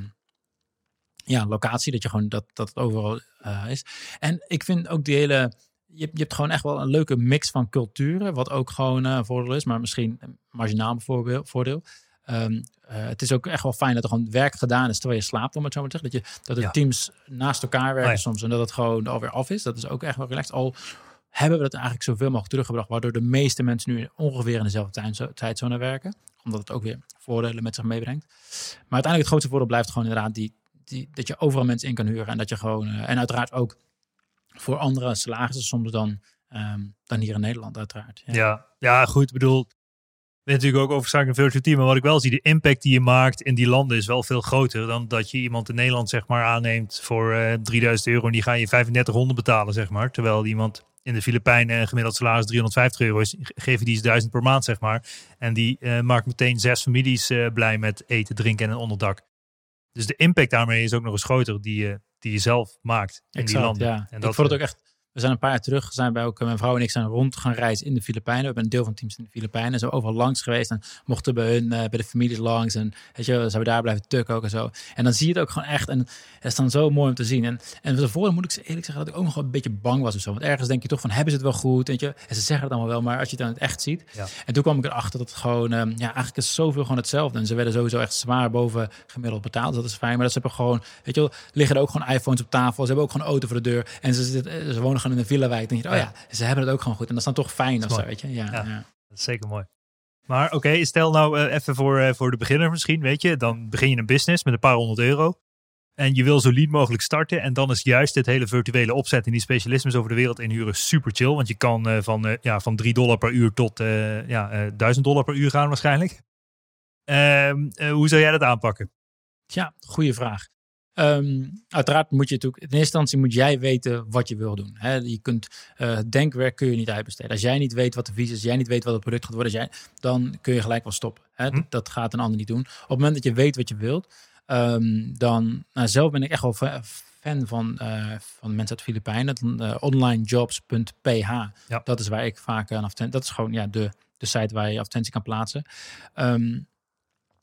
ja, locatie. Dat je gewoon dat, dat het overal is. En ik vind ook die hele. Je, je hebt gewoon echt wel een leuke mix van culturen. Wat ook gewoon een voordeel is, maar misschien marginaal voordeel. Ehm, eh, het is ook echt wel fijn dat er gewoon werk gedaan is terwijl je slaapt, om het zo maar te zeggen. Dat, je, dat de Ja. teams naast elkaar werken ja. soms en dat het gewoon alweer af is. Dat is ook echt wel relaxed. Al hebben we dat eigenlijk zoveel mogelijk teruggebracht, waardoor de meeste mensen nu ongeveer in dezelfde tijdzo- tijdzone werken. Omdat het ook weer voordelen met zich meebrengt. Maar uiteindelijk het grootste voordeel blijft gewoon inderdaad die, die, dat je overal mensen in kan huren. En dat je gewoon, eh, en uiteraard ook voor andere salarissen soms dan, ehm, dan hier in Nederland uiteraard. Ja. Ja, ja goed. Ik bedoel, ik ben natuurlijk ook over een virtual team. Maar wat ik wel zie, de impact die je maakt in die landen is wel veel groter dan dat je iemand in Nederland zeg maar aanneemt voor eh 3000 euro en die ga je 3500 betalen zeg maar. Terwijl iemand in de Filipijnen een gemiddeld salaris 350 euro is, geef je die eens 1000 per maand zeg maar. En die eh, maakt meteen zes families eh, blij met eten, drinken en een onderdak. Dus de impact daarmee is ook nog eens groter die je, die je zelf maakt in die landen. ja. En ik dat, vond het eh, ook echt. We zijn een paar jaar terug, zijn wij ook, eh, mijn vrouw en ik zijn rond gaan reizen in de Filipijnen. We hebben een deel van teams in de Filipijnen. Zijn we overal langs geweest en mochten bij hun, eh, bij de families langs. En weet je, zijn we daar blijven tukken ook en zo. En dan zie je het ook gewoon echt. En het is dan zo mooi om te zien. En, en tevoren moet ik ze eerlijk zeggen dat ik ook nog wel een beetje bang was of zo. Want ergens denk je toch van, hebben ze het wel goed? Weet je? En ze zeggen het allemaal wel, maar als je het dan het echt ziet. Ja. En toen kwam ik erachter dat het gewoon, ehm, ja, eigenlijk is zoveel gewoon hetzelfde. En ze werden sowieso echt zwaar boven gemiddeld betaald. Dus dat is fijn. Maar dat ze hebben gewoon, weet je wel, liggen er ook gewoon iPhones op tafel. Ze hebben ook gewoon een auto voor de deur. En ze, zitten, ze wonen gewoon in een villa-wijk. Dan denk je, oh ja, ze hebben het ook gewoon goed. En dat is dan toch fijn of zo, weet je. Ja, Ja. ja. Dat is zeker mooi. Maar oké, stel nou eh, even voor, eh, voor de beginner misschien, weet je. Dan begin je een business met een paar honderd euro. En je wil zo lean mogelijk starten. En dan is juist dit hele virtuele opzet en die specialismes over de wereld inhuren super chill. Want je kan eh, van, ja, van 3 dollar per uur tot ja, eh 1000 dollar per uur gaan waarschijnlijk. Ehm, eh, hoe zou jij dat aanpakken? Tja, goede vraag. Ehm, uiteraard moet je natuurlijk, in eerste instantie moet jij weten wat je wil doen. Hè? Je kunt, eh, denkwerk kun je niet uitbesteden. Als jij niet weet wat de visie is, als jij niet weet wat het product gaat worden, jij, dan kun je gelijk wel stoppen. Hè? Hm. Dat gaat een ander niet doen. Op het moment dat je weet wat je wilt, ehm, dan, nou, zelf ben ik echt wel fa- fan van, eh, van mensen uit de Filipijnen. Uh, onlinejobs.ph. Ja. Dat is waar ik vaak een advertentie, dat is gewoon ja, de, de site waar je advertentie kan plaatsen. Ehm,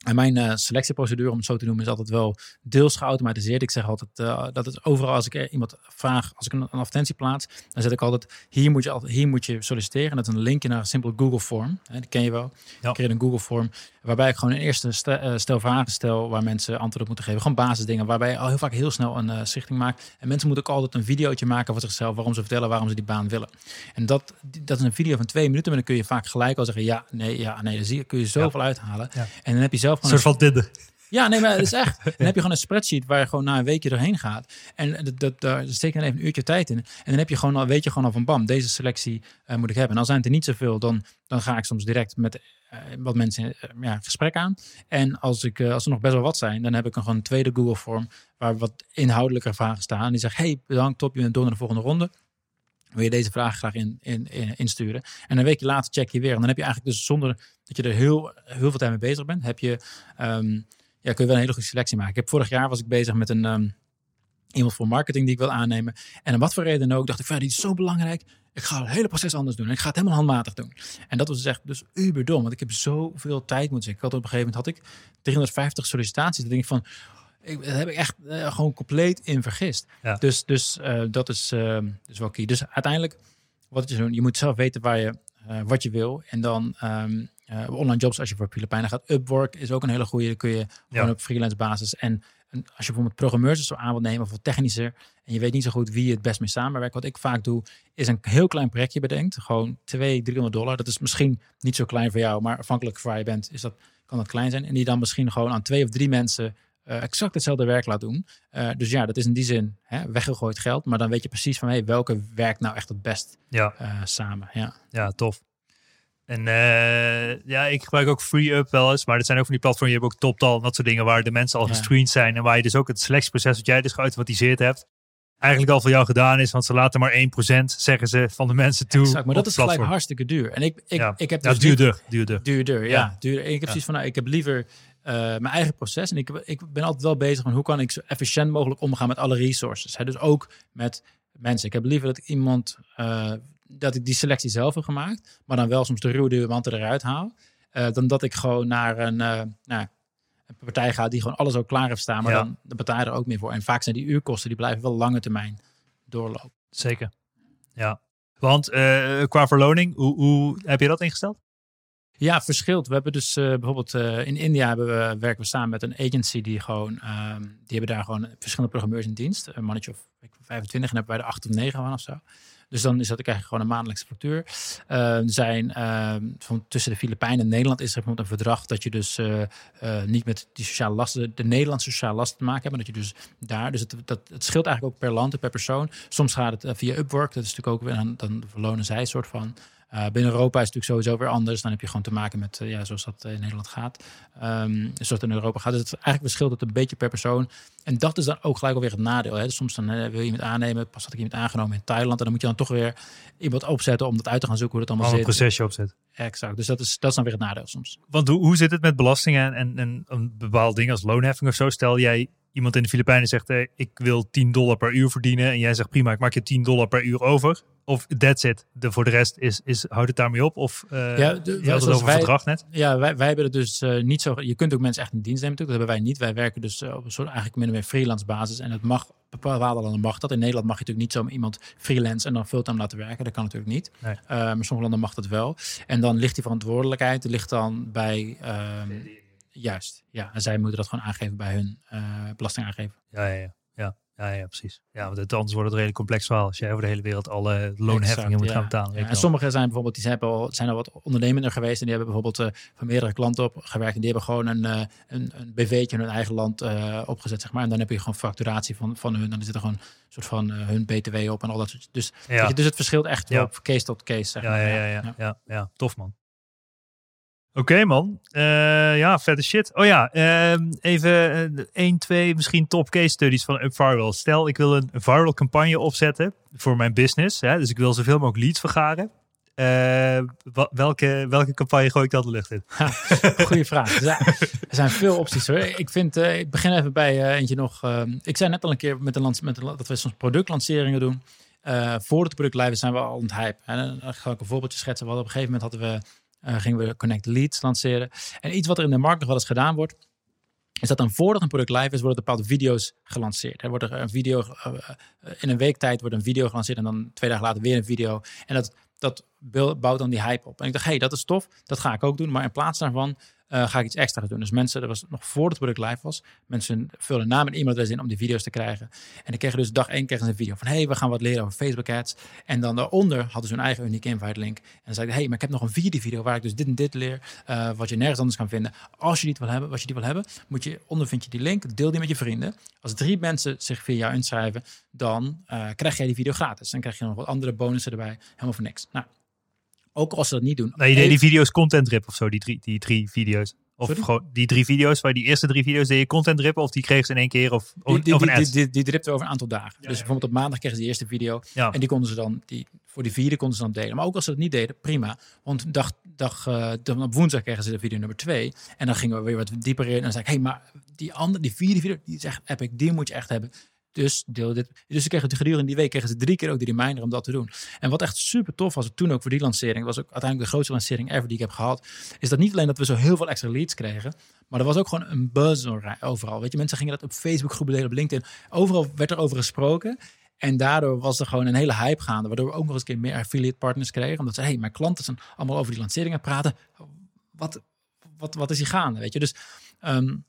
en mijn eh, selectieprocedure, om het zo te noemen, is altijd wel deels geautomatiseerd. Ik zeg altijd uh, dat het overal als ik er iemand vraag, als ik een, een, advertentie plaats, dan zet ik altijd hier moet je, altijd, hier moet je solliciteren. En dat is een linkje naar een simpele Google Form. Hè, die ken je wel. Ja. Ik creëer een Google Form waarbij ik gewoon een eerste stel, stel vragen stel waar mensen antwoord op moeten geven. Gewoon basisdingen waarbij je al heel vaak heel snel een uh, maakt. En mensen moeten ook altijd een videootje maken van zichzelf waarom ze vertellen waarom ze die baan willen. En dat, dat is een video van twee minuten, maar dan kun je vaak gelijk al zeggen ja, nee, ja, nee. Dan zie kun je zoveel ja. uithalen. Ja. En dan heb je zelf een soort van Tinder. Ja, nee, maar het is echt. (laughs) Dan heb je gewoon een spreadsheet waar je gewoon na een weekje doorheen gaat. En dat, dat, daar steek je dan even een uurtje tijd in. En dan heb je gewoon al, weet je gewoon al van bam, deze selectie uh, moet ik hebben. En al zijn het er niet zoveel, dan, dan ga ik soms direct met uh, wat mensen uh, ja, gesprek aan. En als, ik, als er nog best wel wat zijn, dan heb ik een, gewoon een tweede Google vorm waar wat inhoudelijke vragen staan. En die zegt, hey, bedankt, top, je bent door naar de volgende ronde. Wil je deze vraag graag in, in, in, insturen? En een weekje later check je weer. En dan heb je eigenlijk dus zonder dat je er heel, heel veel tijd mee bezig bent, heb je... Um, ja, kun je wel een hele goede selectie maken. Ik heb vorig jaar was ik bezig met een um, iemand voor marketing die ik wil aannemen. En om wat voor reden ook, dacht ik, ja, die is zo belangrijk. Ik ga het hele proces anders doen. En ik ga het helemaal handmatig doen. En dat was dus echt dus uberdom. Want ik heb zoveel tijd moeten zeggen. Ik had op een gegeven moment had ik 350 sollicitaties. Dan denk ik van, ik, daar heb ik echt uh, gewoon compleet in vergist. Ja. Dus, dus uh, dat is, uh, is wel key. Dus uiteindelijk, wat je doen, je moet zelf weten waar je, uh, wat je wil. En dan um, uh, online jobs als je voor Filipijnen gaat. Upwork is ook een hele goede. Kun je gewoon Ja. op freelance basis. En een, als je bijvoorbeeld programmeurs zo aan wilt nemen of wat technischer en je weet niet zo goed wie je het best mee samenwerkt. Wat ik vaak doe, is een heel klein projectje bedenkt. Gewoon 200, 300 dollar. Dat is misschien niet zo klein voor jou, maar afhankelijk van waar je bent, is dat, kan dat klein zijn. En die dan misschien gewoon aan twee of drie mensen uh, exact hetzelfde werk laat doen. Uh, dus ja, dat is in die zin hè, weggegooid geld. Maar dan weet je precies van hey, welke werkt nou echt het best ja. Uh, samen. Ja. ja, tof. En ja, ik gebruik ook FreeUp wel eens. Maar dat zijn ook van die platforms. Je hebt ook TopTal dat soort dingen waar de mensen al ja. gescreend zijn. En waar je dus ook het selectieproces wat jij dus geautomatiseerd hebt. Eigenlijk al voor jou gedaan is. Want ze laten maar 1% zeggen ze van de mensen toe. Exact, maar dat is gelijk hartstikke duur. En ik, ik, ja. ik heb dus ja, duurder, duurder. Duurder, ja. ja. duurder. Ik heb precies van, nou, ik heb liever uh, mijn eigen proces. En ik, ik ben altijd wel bezig van hoe kan ik zo efficiënt mogelijk omgaan met alle resources. Hè? Dus ook met mensen. Ik heb liever dat iemand, uh, dat ik die selectie zelf heb gemaakt, maar dan wel soms de ruwe diamanten eruit haal. Uh, dan dat ik gewoon naar een, nou, een partij ga die gewoon alles ook klaar heeft staan, maar ja. dan de partij er ook meer voor. En vaak zijn die uurkosten, die blijven wel lange termijn doorlopen. Zeker. Ja. Want qua verloning, hoe, hoe heb je dat ingesteld? Ja, verschilt. We hebben dus uh, bijvoorbeeld uh, in India we, werken we samen met een agency die gewoon, um, die hebben daar gewoon verschillende programmeurs in dienst. Een mannetje of ik, 25 en hebben wij er 8 of 9 van of zo. Dus dan is dat eigenlijk gewoon een maandelijkse factuur. Uh, zijn van tussen de Filipijnen en Nederland is er bijvoorbeeld een verdrag dat je dus niet met die sociale lasten, de Nederlandse sociale lasten te maken hebt, maar dat je dus daar, dus het, dat, het scheelt eigenlijk ook per land en per persoon. Soms gaat het via Upwork, dat is natuurlijk ook weer, dan, dan verlonen zij een soort van. Uh, binnen Europa is het natuurlijk sowieso weer anders. Dan heb je gewoon te maken met, uh, ja, zoals dat in Nederland gaat. Um, zoals het in Europa gaat. Dus het eigenlijk verschilt het een beetje per persoon. En dat is dan ook gelijk alweer het nadeel. Hè? Dus soms dan uh, wil je iemand aannemen. Pas had ik iemand aangenomen in Thailand. En dan moet je dan toch weer iemand opzetten om dat uit te gaan zoeken hoe het allemaal Al zit. een procesje opzetten. Exact. Dus dat is, dat is dan weer het nadeel soms. Want hoe, hoe zit het met belastingen en, en een bepaald ding als loonheffing of zo? Stel jij iemand in de Filipijnen zegt, hey, ik wil 10 dollar per uur verdienen. En jij zegt, prima, ik maak je 10 dollar per uur over. Of that's it. De, voor de rest is, is houdt het daarmee op? Of uh, ja, de, je had het over wij, verdrag net. Ja, wij, wij hebben het dus uh, niet zo... Je kunt ook mensen echt in dienst nemen natuurlijk. Dat hebben wij niet. Wij werken dus uh, op een soort eigenlijk min of meer freelance basis. En het mag, bepaalde landen mag dat. In Nederland mag je natuurlijk niet zo iemand freelance en dan fulltime laten werken. Dat kan natuurlijk niet. Nee. maar sommige landen mag dat wel. En dan ligt die verantwoordelijkheid ligt dan bij... ehm, Juist, ja. En zij moeten dat gewoon aangeven bij hun belasting aangeven. Ja, ja, ja. ja. Ja, ja, precies. Ja, want het, anders wordt het redelijk complex verhaal. Als jij over de hele wereld alle loonheffingen exact, moet ja. gaan betalen. Ja, en sommigen zijn bijvoorbeeld, die zijn al, zijn al wat ondernemender geweest. En die hebben bijvoorbeeld uh, van meerdere klanten op gewerkt. En die hebben gewoon een, uh, een, een BV'tje in hun eigen land uh, opgezet, zeg maar. En dan heb je gewoon facturatie van, van hun. Dan zit er gewoon een soort van hun BTW op en al dat soort. Dus, ja. je, dus het verschilt echt op case tot case, zeg ja, maar. Ja, ja, ja, ja. ja, tof man. Oké man, uh, ja, vette shit. Oh ja, uh, even uh, 1, 2 misschien top case studies van UpViral. Stel, ik wil een viral campagne opzetten voor mijn business. Hè, dus ik wil zoveel mogelijk leads vergaren. Uh, welke, welke campagne gooi ik dan de lucht in? Goeie vraag. Er zijn, veel opties hoor. Ik vind, uh, ik begin even bij eentje nog. ik zei net al een keer met een, met dat we soms productlanceringen doen. voor het product live zijn we al aan het hype. En dan ga ik een voorbeeldje schetsen. Hadden op een gegeven moment hadden we gingen we Connect Leads lanceren. En iets wat er in de markt nog wel eens gedaan wordt, is dat dan voordat een product live is, worden bepaalde video's gelanceerd. Er wordt er een video, uh, in een week tijd wordt een video gelanceerd en dan twee dagen later weer een video. En dat, dat bouwt dan die hype op. En ik dacht, hé, hey, dat is tof, dat ga ik ook doen. Maar in plaats daarvan uh, ga ik iets extra doen. Dus mensen, dat was nog voor het product live was, mensen vullen naam en e-mailadres in om die video's te krijgen. En ik kreeg dus dag één kregen ze een video van, hey, we gaan wat leren over Facebook ads. En dan daaronder hadden ze hun eigen unieke invite link. En dan zei ik, hey, maar ik heb nog een vierde video waar ik dus dit en dit leer, uh, wat je nergens anders kan vinden. Als je die wil hebben, wat je die wil hebben, moet je, onder vind je die link, deel die met je vrienden. Als drie mensen zich via jou inschrijven, dan uh, krijg jij die video gratis. Dan krijg je nog wat andere bonussen erbij, helemaal voor niks. Nou, ook als ze dat niet doen. Nee, je deed die video's content rip of zo, die drie, die drie video's. Of Sorry? gewoon die drie video's, waar die eerste drie video's deed je content rippen of die kregen ze in één keer of, die, die, of een die, ad? Die, die, die dripte over een aantal dagen. Ja, dus bijvoorbeeld op maandag kregen ze die eerste video ja. en die konden ze dan, die, voor die vierde konden ze dan delen. Maar ook als ze dat niet deden, prima. Want dag, dag, uh, dan op woensdag kregen ze de video nummer twee en dan gingen we weer wat dieper in en dan zei ik, hé, hey, maar die andere, die vierde video, die is echt epic, die moet je echt hebben. Dus deel dit. Dus ze kregen gedurende die week kregen ze drie keer ook die reminder om dat te doen. En wat echt super tof was, toen ook voor die lancering, was ook uiteindelijk de grootste lancering ever die ik heb gehad, is dat niet alleen dat we zo heel veel extra leads kregen, maar er was ook gewoon een buzz overal. Weet je, mensen gingen dat op Facebook groepen delen, op LinkedIn. Overal werd er over gesproken. En daardoor was er gewoon een hele hype gaande, waardoor we ook nog eens een keer meer affiliate partners kregen. Omdat ze, hey, mijn klanten zijn allemaal over die lanceringen praten. Wat, wat, wat is hier gaande, weet je? Dus um,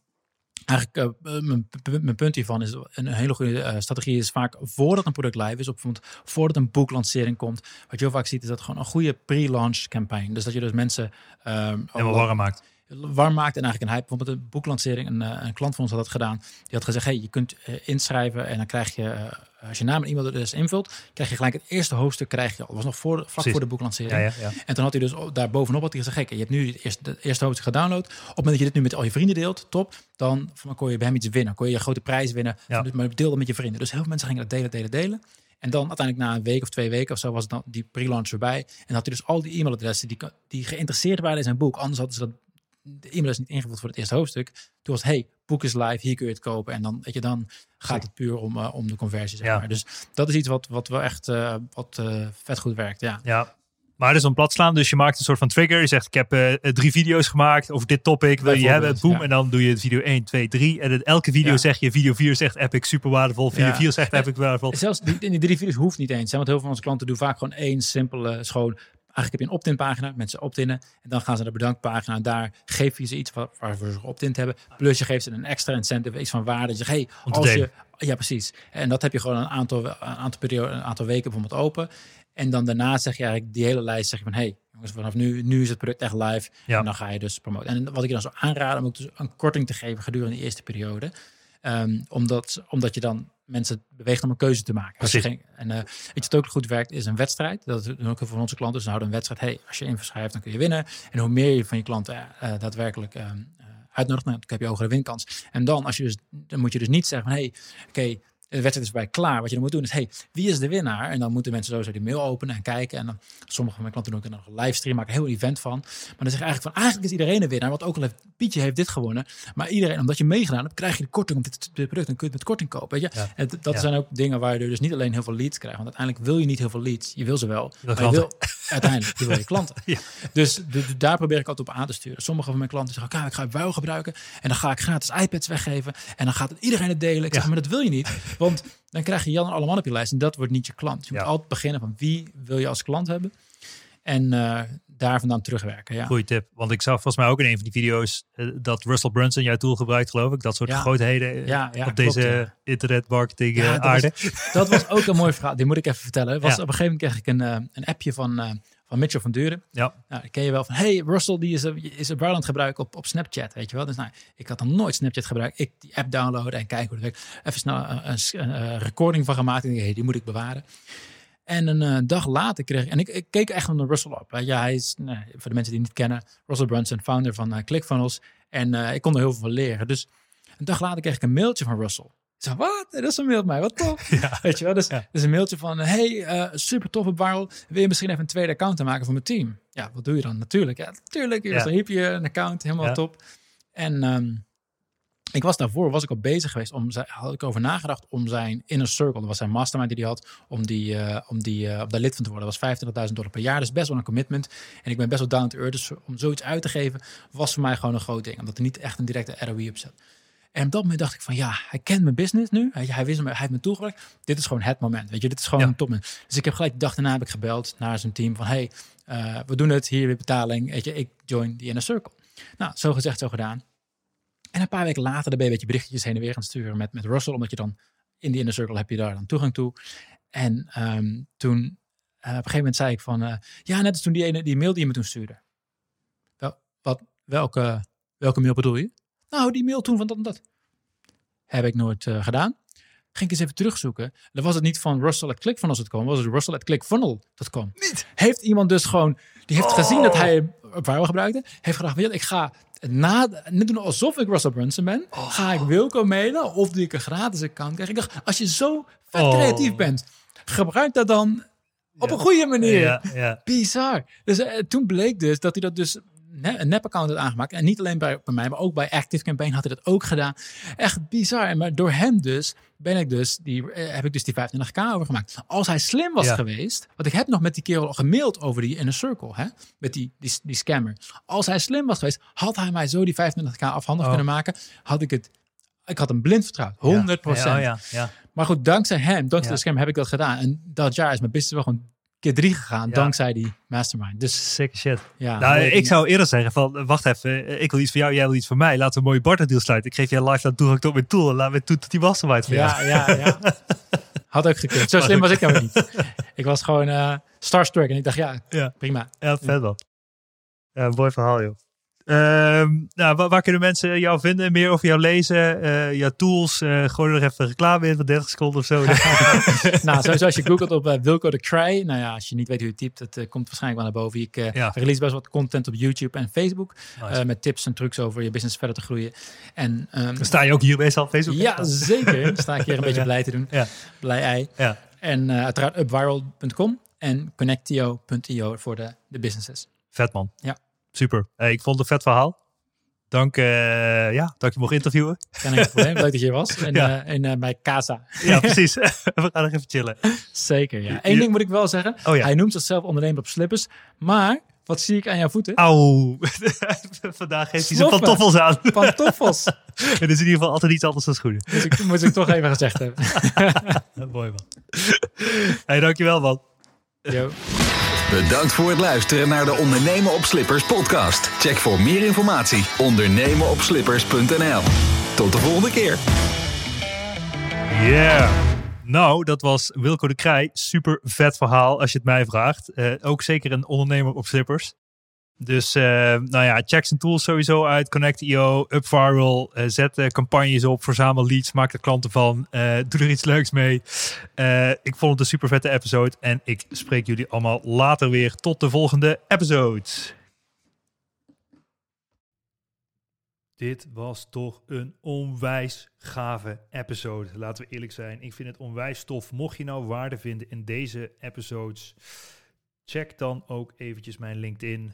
Eigenlijk, uh, mijn, mijn, punt hiervan is, een hele goede uh, strategie is vaak voordat een product live is, op voordat een boeklancering komt. Wat je heel vaak ziet, is dat gewoon een goede pre-launch campaign. Dus dat je dus mensen... Um, Helemaal warm maakt warm maakt en eigenlijk een hype. Bijvoorbeeld een boeklancering, een, eh, een klant van ons had dat gedaan. Die had gezegd, hey, je kunt uh, inschrijven en dan krijg je, uh, als je naam en e-mailadres invult, krijg je gelijk het eerste hoofdstuk, krijg je al. was nog voor, vlak voor de boeklancering. Ja, ja, ja. En toen had hij dus daar bovenop had hij gezegd, kijk, je hebt nu het eerste, het eerste hoofdstuk gedownload. Op het moment dat je dit nu met al je vrienden deelt, top, dan, dan kon je bij hem iets winnen. Kon je een grote prijs winnen, ja. maar deel dat met je vrienden. Dus heel veel mensen gingen dat delen, delen, delen. En dan uiteindelijk na een week of twee weken of zo was het dan die pre-launch erbij. En had hij dus al die e-mailadressen die, die geïnteresseerd waren in zijn boek. Anders hadden ze dat de e-mail is niet ingevuld voor het eerste hoofdstuk. Toen was hey, boek is live, hier kun je het kopen. En dan, weet je, dan gaat het puur om, uh, om de conversie. Zeg ja. maar. Dus dat is iets wat, wat wel echt uh, wat, uh, vet goed werkt. Ja. ja. Maar het is een plat slaan, dus je maakt een soort van trigger. Je zegt, ik heb drie video's gemaakt over dit topic. Wil je hebben? Boom. Ja. En dan doe je video 1, 2, 3. En in elke video zeg je, video 4 zegt epic super waardevol. Video 4 zegt epic waardevol. Zelfs die, die drie video's hoeft niet eens. Want heel veel van onze klanten doen vaak gewoon één simpele, schoon Eigenlijk heb je een opt-in pagina, mensen opt-innen. En dan gaan ze naar de bedankpagina. En daar geef je ze iets waar, waarvoor ze opt-in hebben. Plus je geeft ze een extra incentive, iets van waarde. Je zegt, hey, als je... Ja, precies. En dat heb je gewoon een aantal, een aantal, periode, een aantal weken bijvoorbeeld open. En dan daarna zeg je eigenlijk die hele lijst, zeg je van, hey, jongens, vanaf nu, nu is het product echt live. Ja. En dan ga je dus promoten. En wat ik je dan zo aanraden, om ook dus een korting te geven gedurende de eerste periode. Um, omdat, omdat je dan mensen beweegt om een keuze te maken. Je geen, en uh, weet je, ook goed werkt, is een wedstrijd. Dat doen ook van onze klanten. Dus houden een wedstrijd. Hey, als je inverschrijft, dan kun je winnen. En hoe meer je van je klanten uh, daadwerkelijk uh, uitnodigt, nou, dan heb je hogere winkans. En dan, als je dus, dan moet je dus niet zeggen van, hey, oké, de wedstrijd is bij klaar. Wat je dan moet doen is, hey, wie is de winnaar? En dan moeten mensen sowieso die mail openen en kijken. En dan, sommige van mijn klanten doen ook nog een livestream, maken een heel event van. Maar dan zeg je eigenlijk van, eigenlijk is iedereen een winnaar. Want ook al heeft Pietje heeft dit gewonnen. Maar iedereen, omdat je meegedaan hebt, krijg je de korting op dit, dit product. Dan kun je het met korting kopen. Weet je? En dat zijn ook dingen waar je dus niet alleen heel veel leads krijgt. Want uiteindelijk wil je niet heel veel leads. Je wil ze wel. maar je wil uiteindelijk je wil je klanten. (laughs) Dus daar probeer ik altijd op aan te sturen. Sommige van mijn klanten zeggen, oké, ik ga het wel gebruiken. En dan ga ik gratis iPads weggeven. En dan gaat het iedereen het delen. Ik zeg, maar dat wil je niet. (laughs) Want dan krijg je Jan en allemaal op je lijst. En dat wordt niet je klant. Je moet altijd beginnen van wie wil je als klant hebben. En uh, daar vandaan terugwerken. Ja. Goeie tip. Want ik zag volgens mij ook in een van die video's uh, dat Russell Brunson jouw tool gebruikt, geloof ik. Dat soort ja. grootheden eh, ja, ja, op klopt, deze internet marketing dat aarde. Was, dat was ook een mooi verhaal. Die moet ik even vertellen. Was, Op een gegeven moment kreeg ik een, een appje van van Mitchell van Duren. Ja. Nou, ken je wel van, hey, Russell die is, is een Barland gebruiken op, op Snapchat, weet je wel. Dus nou, ik had dan nooit Snapchat gebruikt. Ik die app downloaden en kijken hoe het werkt. Even snel een, een, recording van gemaakt en hey, die moet ik bewaren. En een uh, dag later kreeg ik, en ik, ik, keek echt naar Russell op. Ja, hij is, nee, voor de mensen die niet kennen, Russell Brunson, founder van uh, ClickFunnels. En uh, ik kon er heel veel van leren. Dus een dag later kreeg ik een mailtje van Russell. Zei, wat? Dat is een mail mij, wat tof. (laughs) Ja. Weet je wel, dus, ja. dus een mailtje van, hey, uh, super toffe barrel. Wil je misschien even een tweede account maken voor mijn team? Ja, wat doe je dan? Natuurlijk, ja, natuurlijk. Ja. Dan heb je een account, helemaal top. En um, ik was daarvoor, was ik al bezig geweest, om, had ik over nagedacht om zijn inner circle, dat was zijn mastermind die hij had, om, die, uh, om, die, uh, daar lid van te worden. Dat was 25.000 dollar per jaar, dus best wel een commitment. En ik ben best wel down to earth, dus om zoiets uit te geven, was voor mij gewoon een groot ding. Omdat er niet echt een directe ROI op zat. En op dat moment dacht ik van ja, hij kent mijn business nu. Hij, hij, wist me, hij heeft me toegewerkt. Dit is gewoon het moment. Weet je, dit is gewoon een topmoment. Dus ik heb gelijk de dag daarna heb ik gebeld naar zijn team van hey, uh, we doen het hier weer betaling. Weet je, ik join die inner circle. Nou, zo gezegd, zo gedaan. En een paar weken later ben je een beetje berichtjes heen en weer gaan sturen met, met Russell, omdat je dan in die inner circle heb je daar dan toegang toe. En um, toen, uh, op een gegeven moment zei ik van, uh, ja, net als toen die ene die mail die je me toen stuurde. Wel, wat, welke, welke mail bedoel je? Nou, die mail toen van dat en dat. Heb ik nooit uh, gedaan. Ging ik eens even terugzoeken. Dan was het niet van Russell at ClickFunnels het kwam, was het Russell at ClickFunnel.com. Niet. Heeft iemand dus gewoon, die heeft gezien dat oh. hij Viral gebruikte, heeft gedacht, weet je, ik ga na, net doen alsof ik Russell Brunson ben, oh. ga ik Wilco mailen of die ik een gratis account krijg. Ik dacht, als je zo vet oh. creatief bent, gebruik dat dan op een goede manier. Ja, ja. Bizar. Dus uh, toen bleek dus dat hij dat dus een nep-account had aangemaakt. En niet alleen bij, bij mij, maar ook bij Active Campaign had hij dat ook gedaan. Echt bizar. Maar door hem dus ben ik dus die, eh, heb ik dus die 25k overgemaakt. Als hij slim was geweest, want ik heb nog met die kerel al gemaild over die inner circle, hè, met die, die, die scammer. Als hij slim was geweest, had hij mij zo die 25k afhandig oh. kunnen maken. Had ik het, ik had hem blind vertrouwd, 100%. Ja. Ja, ja, maar goed, dankzij hem, dankzij de scam heb ik dat gedaan. En dat jaar is mijn business wel gewoon keer drie gegaan Ja. dankzij die mastermind. Dus Sick shit. ja. nou, ik zou eerder zeggen van, wacht even, ik wil iets van jou, jij wil iets van mij. Laten we een mooie barterdeal sluiten. Ik geef jij live toegang tot mijn tool en laat me toe tot die mastermind van jou. Ja, ja, ja. (laughs) Had ook gekund. Zo slim was ik nou niet. Ik was gewoon eh starstruck en ik dacht, ja, Ja. prima. Ja, vet man. Ja, mooi verhaal, joh. Ehm, nou, waar, waar kunnen mensen jou vinden? Meer over jou lezen? eh jouw tools? eh gooi er nog even reclame in van 30 seconden of zo. (laughs) nou, sowieso als je googelt op eh, Wilco de Cry. Nou ja, als je niet weet hoe je typt, het eh, komt waarschijnlijk wel naar boven. Ik Ja. release best wat content op YouTube en Facebook. Nice. met tips en trucs over je business verder te groeien. En ehm, Dan sta je ook hier meestal op Facebook? ja, zeker. Dan sta ik hier een (laughs) beetje Ja. blij te doen. Ja. Blij ei. Ja. En eh, uiteraard upviral.com en connectio.io voor de, de businesses. Vet man. Ja. Super. Hey, ik vond het een vet verhaal. Dank, eh, ja, dat je mocht interviewen. Geen enkel probleem. Leuk dat je hier was. (laughs) En, Ja. eh, in, eh, bij Casa. Ja, (laughs) precies. (laughs) We gaan nog even chillen. Zeker, ja. Eén ding moet ik wel zeggen. Oh ja. Hij noemt zichzelf ondernemer op slippers. Maar, wat zie ik aan jouw voeten? Auw. Vandaag heeft hij zijn pantoffels aan. Pantoffels. Het is in ieder geval altijd iets anders dan schoenen. Moet ik, moet ik toch even gezegd hebben. Mooi man. Hey, dankjewel man. Yo. Bedankt voor het luisteren naar de Ondernemen op Slippers podcast. Check voor meer informatie ondernemenopslippers.nl. Tot de volgende keer. Yeah. Nou, dat was Wilco de Krij. Super vet verhaal als je het mij vraagt. Eh, ook zeker een ondernemer op slippers. Dus eh, nou ja, check zijn tools sowieso uit. Connect.io, UpViral. eh zet eh, campagnes op, verzamel leads, maak er klanten van. doe er iets leuks mee. Ik vond het een super vette episode. En ik spreek jullie allemaal later weer. Tot de volgende episode. Dit was toch een onwijs gave episode. Laten we eerlijk zijn. Ik vind het onwijs tof. Mocht je nou waarde vinden in deze episodes, check dan ook eventjes mijn LinkedIn,